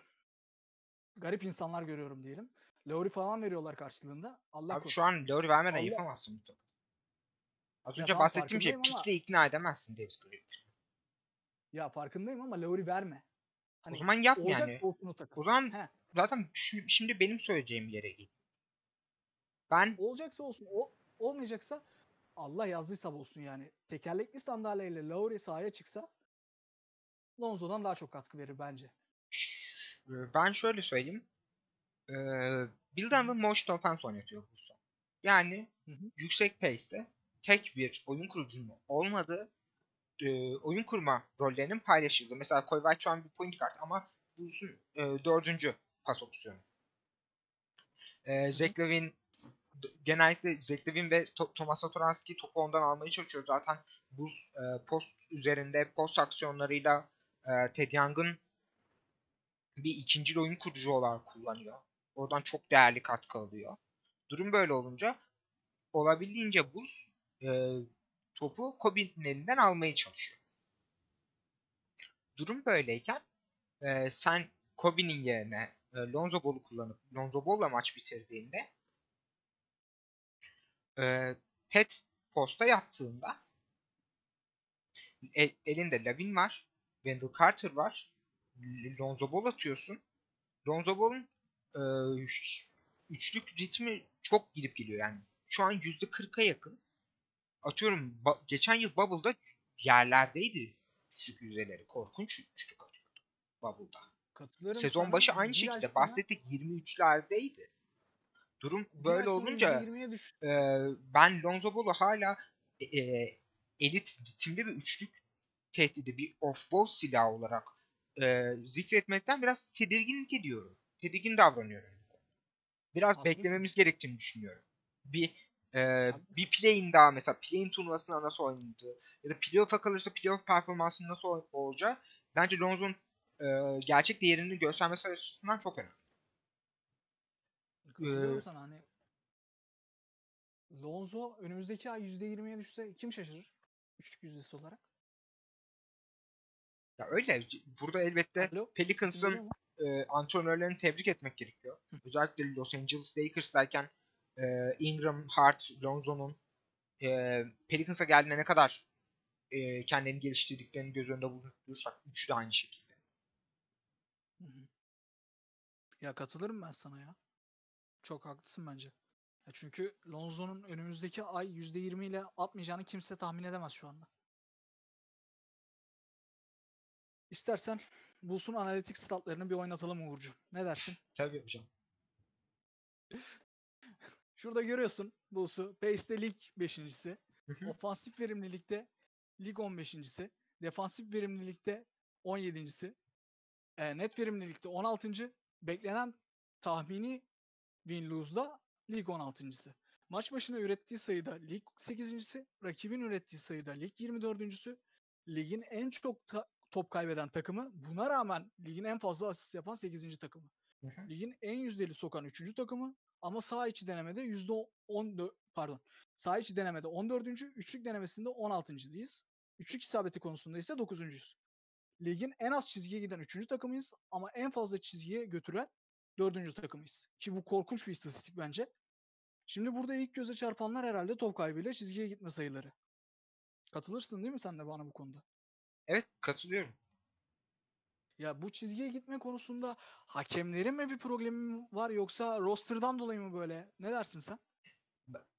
garip insanlar görüyorum diyelim. Lowry falan veriyorlar karşılığında. Allah Abi korusun. şu an Lowry vermeden Allah- yapamazsın bu takımı. Az Ya önce bahsettiğim şey ama- pikle ikna edemezsin Davis Green. Ya farkındayım ama Lowry verme. Hani o zaman olacak yani. O zaman He, zaten şimdi benim söyleyeceğim yere gel. Ben olacaksa olsun. O, olmayacaksa Allah yazdıysa olsun yani. Tekerlekli sandalyeyle Lowry sahaya çıksa Lonzo'dan daha çok katkı verir bence. Ben şöyle söyleyeyim. Ee, Bill Donovan motion offense oynatıyor bu son. Yani Hı hı. yüksek pace'te tek bir oyun kurucunun olmadığı e, oyun kurma rollerinin paylaşıldığı. Mesela White şu an bir point guard ama bu e, dördüncü pas opsiyonu. E, Zach Lavin d- genellikle Zach Lavin ve Thomas Satoranski topu ondan almaya çalışıyor. Zaten bu e, post üzerinde post aksiyonlarıyla e, Ted Young'ın bir ikinci oyun kurucu olarak kullanıyor. Oradan çok değerli katkı alıyor. Durum böyle olunca olabildiğince Bulls e, topu Kobe'nin elinden almaya çalışıyor. Durum böyleyken e, sen Kobe'nin yerine e, Lonzo Ball'u kullanıp Lonzo Ball'la maç bitirdiğinde e, Ted posta yattığında e, elinde Lavin var, Wendell Carter var, Lonzo Ball atıyorsun. Lonzo Ball'un e, üç- üçlük ritmi çok gidip geliyor yani. Şu an %40'a yakın. Atıyorum geçen yıl Bubble'da yerlerdeydi üçlük yüzdeleri. Korkunç üçlük atıyordu Bubble'da. Katılıyorum Sezon başı aynı Bir şekilde yaşta bahsettik 23'lerdeydi. Durum böyle olunca %20'ye düştü. e, ben Lonzo Ball'u hala e, e, elit ritimli bir üçlük tehdidi, bir off-ball silahı olarak e, zikretmekten biraz tedirgin ediyorum. Tedirgin davranıyorum. Biraz Haklısın. beklememiz gerektiğini düşünüyorum. Bir e, bir play'in daha mesela play'in turnuvasında nasıl oynadığı ya da playoff'a kalırsa playoff performansının nasıl ol- olacağı bence Lonzo'nun e, gerçek değerini göstermesi açısından çok önemli. Katılıyorum Ee, sana hani Lonzo önümüzdeki ay %20'ye düşse kim şaşırır? Üçlük yüzdesi olarak. Ya öyle. Burada elbette Alo, Pelicans'ın e, antrenörlerini tebrik etmek gerekiyor. Hı. Özellikle Los Angeles Lakers derken e, Ingram, Hart, Lonzo'nun e, Pelicans'a geldiğinde ne kadar e, kendini geliştirdiklerini göz önünde bulundurursak üçü de aynı şekilde. Hı hı. Ya katılırım ben sana ya. Çok haklısın bence. Ya çünkü Lonzo'nun önümüzdeki ay %20 ile atmayacağını kimse tahmin edemez şu anda. İstersen Bulls'un analitik statlarını bir oynatalım Uğurcu. Ne dersin? Tabii hocam. Şurada görüyorsun Bulls'u. Pace'de lig 5.si. Hı hı. Ofansif verimlilikte lig 15.si. Defansif verimlilikte 17.si. E, net verimlilikte 16. Beklenen tahmini win lose'da lig 16.sı. Maç başına ürettiği sayıda lig 8.si. Rakibin ürettiği sayıda lig 24.sü. Ligin en çok ta- top kaybeden takımı. Buna rağmen ligin en fazla asist yapan 8. takımı. Ligin en yüzdeli sokan 3. takımı ama sağ içi denemede %14 pardon. Sağ içi denemede 14. Üçlük denemesinde 16.dayız. Üçlük isabeti konusunda ise 9.yüz. Ligin en az çizgiye giden 3. takımıyız ama en fazla çizgiye götüren 4. takımıyız. Ki bu korkunç bir istatistik bence. Şimdi burada ilk göze çarpanlar herhalde top kaybıyla çizgiye gitme sayıları. Katılırsın değil mi sen de bana bu konuda? Evet katılıyorum. Ya bu çizgiye gitme konusunda hakemlerin mi bir problemi var yoksa roster'dan dolayı mı böyle? Ne dersin sen?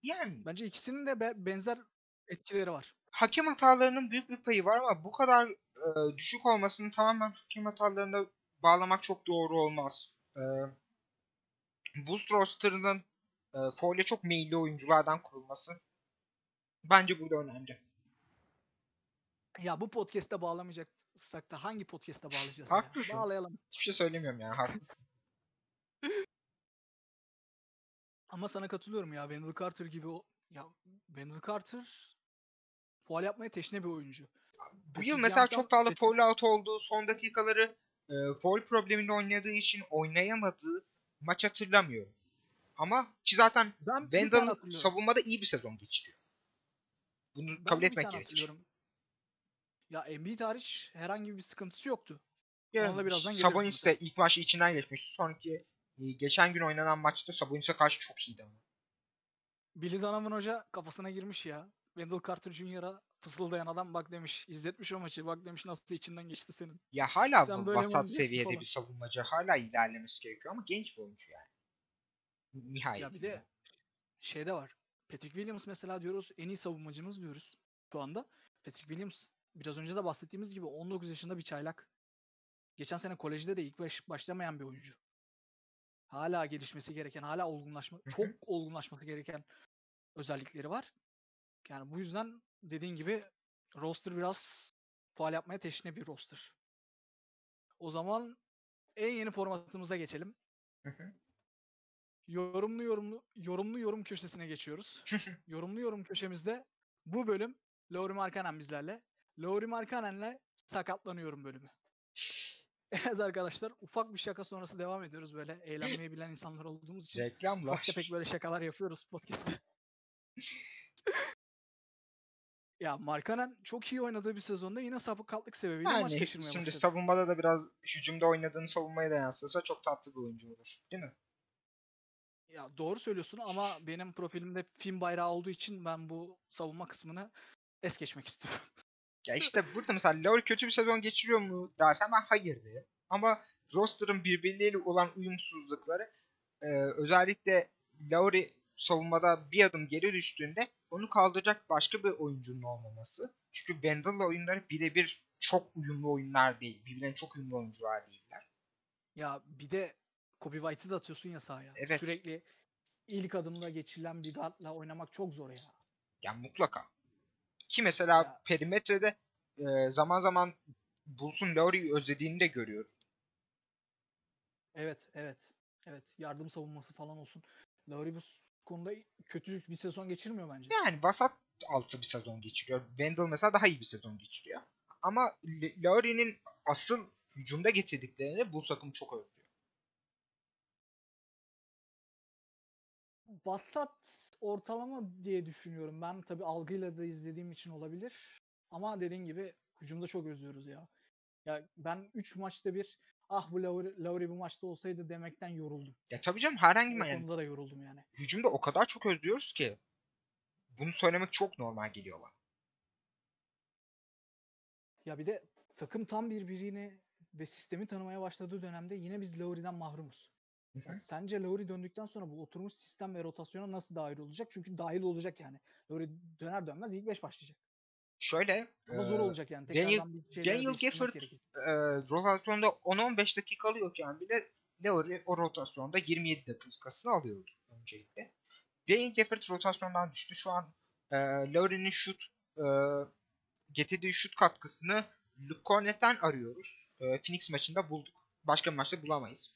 Yani Bence ikisinin de be- benzer etkileri var. hakem hatalarının büyük bir payı var ama bu kadar e, düşük olmasını tamamen hakem hatalarına bağlamak çok doğru olmaz. E, Boost rosterının e, foul'e çok meyilli oyunculardan kurulması bence burada önemli. Ya bu podcast'te bağlamayacaksak da hangi podcast'te bağlayacağız ya? Haklısın. Bağlayalım. Hiçbir şey söylemiyorum yani haklısın. Ama sana katılıyorum ya. Wendell Carter gibi o ya Wendell Carter faul yapmaya teşne bir oyuncu. Bu yıl mesela çok fazla foul out olduğu son dakikaları e, foul problemiyle oynadığı için oynayamadığı maç hatırlamıyorum. Ama ki zaten hatırlıyorum. savunmada iyi bir sezon geçiriyor. Bunu Ben kabul etmek gerekir. Ya Embiid hariç herhangi bir sıkıntısı yoktu. Ya, Ona da birazdan Sabonis de ilk maçı içinden geçmişti. Sonraki e, geçen gün oynanan maçta Sabonis'e karşı çok iyiydi ama. Billy Donovan hoca kafasına girmiş ya. Wendell Carter Jr.'a fısıldayan adam bak demiş. izletmiş o maçı. Bak demiş nasıl içinden geçti senin. Ya hala Sen bu böyle vasat seviyede falan. bir savunmacı. Hala ilerlemesi gerekiyor ama genç bir oyuncu yani. Nihayet. Ya bir de şey de var. Patrick Williams mesela diyoruz en iyi savunmacımız diyoruz şu anda. Patrick Williams biraz önce de bahsettiğimiz gibi 19 yaşında bir çaylak. Geçen sene kolejde de ilk baş, başlamayan bir oyuncu. Hala gelişmesi gereken, hala olgunlaşma, çok olgunlaşması gereken özellikleri var. Yani bu yüzden dediğin gibi roster biraz faal yapmaya teşne bir roster. O zaman en yeni formatımıza geçelim. Hı hı. Yorumlu yorumlu yorumlu yorum köşesine geçiyoruz. yorumlu yorum köşemizde bu bölüm Lauri Markkanen bizlerle. Lauri Markkanen'le sakatlanıyorum bölümü. Evet arkadaşlar ufak bir şaka sonrası devam ediyoruz böyle eğlenmeyi bilen insanlar olduğumuz için. Reklamlar. Ufak tefek böyle şakalar yapıyoruz podcast'te. ya Markanen çok iyi oynadığı bir sezonda yine sapıkatlık sebebiyle maç Yani kaçırmaya şimdi başladı. savunmada da biraz hücumda oynadığını savunmaya da yansısa çok tatlı bir oyuncu olur. Değil mi? Ya doğru söylüyorsun ama benim profilimde film bayrağı olduğu için ben bu savunma kısmını es geçmek istiyorum. Ya işte burada mesela Lowry kötü bir sezon geçiriyor mu dersen ben hayır diye. Ama roster'ın birbirleriyle olan uyumsuzlukları e, özellikle Lowry savunmada bir adım geri düştüğünde onu kaldıracak başka bir oyuncunun olmaması. Çünkü Wendell'la oyunları birebir çok uyumlu oyunlar değil. Birbirine çok uyumlu oyuncular değiller. Ya bir de Kobe White'ı da atıyorsun ya sahaya. Evet. Sürekli ilk adımda geçilen bir dartla oynamak çok zor ya. Yani mutlaka. Ki mesela Ya. perimetrede e, zaman zaman Bulls'un Lowry'yi özlediğini de görüyorum. Evet, evet. Evet, yardım savunması falan olsun. Lowry bu konuda kötü bir sezon geçirmiyor bence. Yani vasat altı bir sezon geçiriyor. Wendell mesela daha iyi bir sezon geçiriyor. Ama L- Lowry'nin asıl hücumda getirdiklerini bu takım çok övüyor. Vasat ortalama diye düşünüyorum. Ben tabii algıyla da izlediğim için olabilir. Ama dediğin gibi hücumda çok özlüyoruz ya. Ya ben 3 maçta bir ah bu Lowry, Lowry bu maçta olsaydı demekten yoruldum. Ya tabii canım herhangi bir yani da yoruldum yani. hücumda o kadar çok özlüyoruz ki bunu söylemek çok normal geliyor bana. Ya bir de takım tam birbirini ve sistemi tanımaya başladığı dönemde yine biz Lowry'den mahrumuz. Ya sence Lowry döndükten sonra bu oturmuş sistem ve rotasyona nasıl dahil olacak? Çünkü dahil olacak yani. Lowry döner dönmez ilk 5 başlayacak. Şöyle Ama zor olacak yani. Daniel- bir Daniel gerekecek. e, rotasyonda 10-15 dakika alıyorken bile Lowry o rotasyonda 27 dakikasını alıyordu öncelikle. Daniel Gafford rotasyondan düştü. Şu an e, Lowry'nin şut e, getirdiği şut katkısını Luke Cornett'ten arıyoruz. E, Phoenix maçında bulduk. Başka bir maçta bulamayız.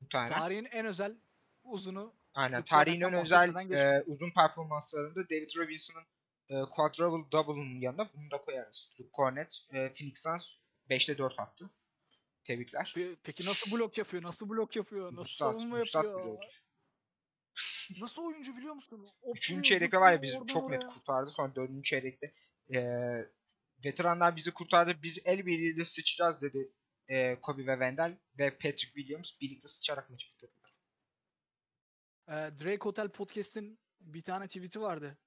Muhtemelen. Tarihin en özel uzunu Aynen. Luke Tarihin en özel e, uzun performanslarında David Robinson'ın e, quadruple double'ın yanına bunu da koyarız. Luke Cornett, e, Phoenix Suns 5'te 4 attı. Tebrikler. Pe- Peki nasıl blok yapıyor? Nasıl blok yapıyor? Nasıl Üstad, savunma üstad yapıyor? Nasıl oyuncu biliyor musun? O Üçüncü çeyrekte var ya bizi çok net kurtardı. Sonra dördüncü çeyrekte e, veteranlar bizi kurtardı. Biz el birliğiyle sıçacağız dedi e, Kobe ve Wendell ve Patrick Williams birlikte sıçarak maçı bitirdiler. Ee, Drake Hotel Podcast'in bir tane tweet'i vardı.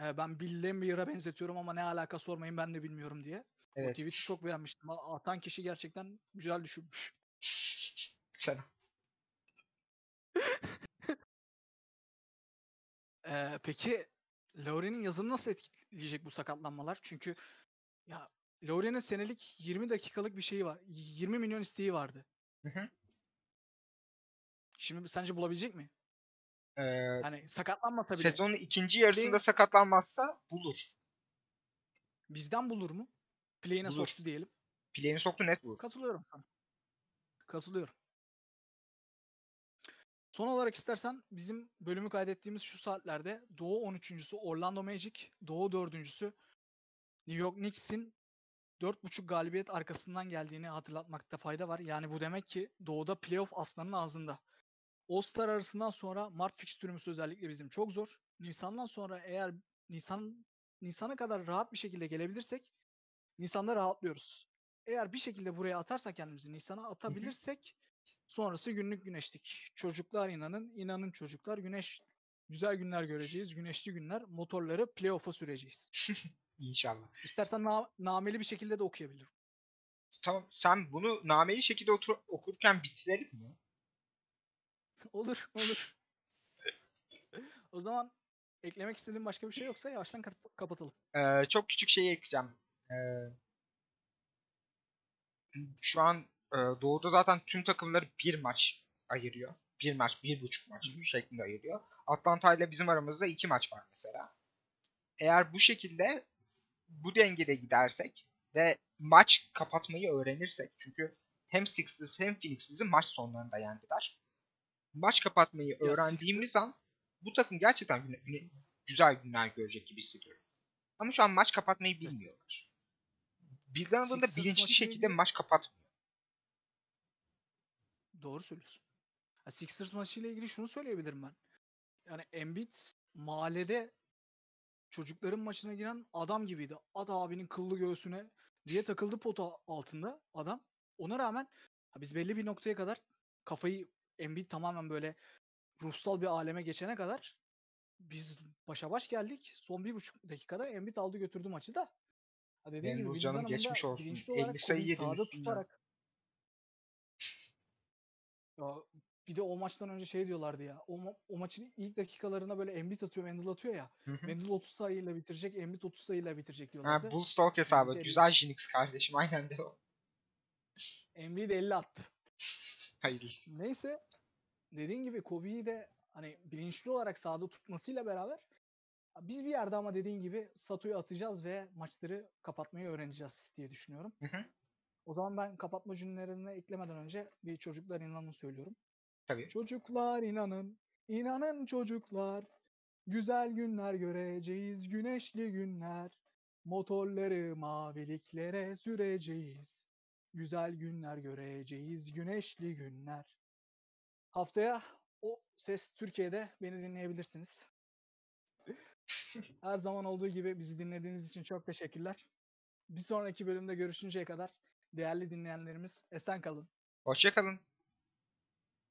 Ee, ben Bill Lambier'a benzetiyorum ama ne alaka sormayın ben de bilmiyorum diye. O Evet. tweet'i çok beğenmiştim. Atan kişi gerçekten güzel düşünmüş. Selam. Ee, peki Lowry'nin yazını nasıl etkileyecek bu sakatlanmalar? Çünkü ya Lowry'nin senelik 20 dakikalık bir şeyi var. 20 milyon isteği vardı. Hı hı. Şimdi sence bulabilecek mi? E, Hani sakatlanmasa bile sezonun ikinci yarısında Play- sakatlanmazsa bulur. bizden bulur mu? Play'ine Bulur. soktu diyelim. Play'ini soktu net bulur. Katılıyorum sana. Katılıyorum. Son olarak istersen bizim bölümü kaydettiğimiz şu saatlerde Doğu 13.sü Orlando Magic, Doğu 4.sü New York Knicks'in 4.5 galibiyet arkasından geldiğini hatırlatmakta fayda var. Yani bu demek ki Doğu'da playoff aslanın ağzında. All-Star arasından sonra Mart fikstürümüz özellikle bizim çok zor. Nisan'dan sonra eğer Nisan Nisan'a kadar rahat bir şekilde gelebilirsek Nisan'da rahatlıyoruz. Eğer bir şekilde buraya atarsak kendimizi Nisan'a atabilirsek sonrası günlük güneşlik. Çocuklar inanın, inanın çocuklar güneş güzel günler göreceğiz. Güneşli günler. Motorları playoff'a süreceğiz. İnşallah. İstersen na- nameli bir şekilde de okuyabilirim. Tamam sen bunu nameli şekilde otur- okurken bitirelim mi? olur, olur. o zaman eklemek istediğin başka bir şey yoksa yavaştan kap- kapatalım. Ee, çok küçük şey ekleyeceğim. Ee, şu an e, Doğu'da zaten tüm takımları bir maç ayırıyor. Bir maç, bir buçuk maç şeklinde ayırıyor. Atlanta ile bizim aramızda iki maç var mesela. Eğer bu şekilde bu dengede gidersek ve maç kapatmayı öğrenirsek çünkü hem Sixers hem Phoenix bizi maç sonlarında yendiler. Maç kapatmayı öğrendiğimiz an bu takım gerçekten güne- güne- güzel günler görecek gibi hissediyorum. Ama şu an maç kapatmayı bilmiyorlar. Bizden da Sixers bilinçli şekilde maç kapatmıyor. Doğru söylüyorsun. Ya Sixers maçıyla ilgili şunu söyleyebilirim ben. Yani Embiid mahallede çocukların maçına giren adam gibiydi. At abinin kıllı göğsüne diye takıldı pota altında adam. Ona rağmen biz belli bir noktaya kadar kafayı Embiid tamamen böyle ruhsal bir aleme geçene kadar biz başa baş geldik. Son bir buçuk dakikada Embiid aldı götürdü maçı da. Ha dediğim gibi Memnun Billy canım, geçmiş olsun. bilinçli 50 olarak sayı üstünden. tutarak ya bir de o maçtan önce şey diyorlardı ya. O, ma- o maçın ilk dakikalarına böyle Embiid atıyor, Mendel atıyor ya. Hı hı. Mendel 30 sayıyla bitirecek, Embiid 30 sayıyla bitirecek Ha, diyorlardı. Bulls Talk hesabı. Embiid Güzel Jinx kardeşim. Aynen de o. Embiid 50 attı. Hayırlısı. Neyse dediğin gibi Kobe'yi de hani bilinçli olarak sahada tutmasıyla beraber biz bir yerde ama dediğin gibi Sato'yu atacağız ve maçları kapatmayı öğreneceğiz diye düşünüyorum. Hı hı. O zaman ben kapatma cümlelerine eklemeden önce bir çocuklar inanın söylüyorum. Tabii. Çocuklar inanın, inanın çocuklar. Güzel günler göreceğiz, güneşli günler. Motorları maviliklere süreceğiz. Güzel günler göreceğiz, güneşli günler. Haftaya o ses Türkiye'de beni dinleyebilirsiniz. Her zaman olduğu gibi bizi dinlediğiniz için çok teşekkürler. Bir sonraki bölümde görüşünceye kadar değerli dinleyenlerimiz esen kalın. Hoşçakalın.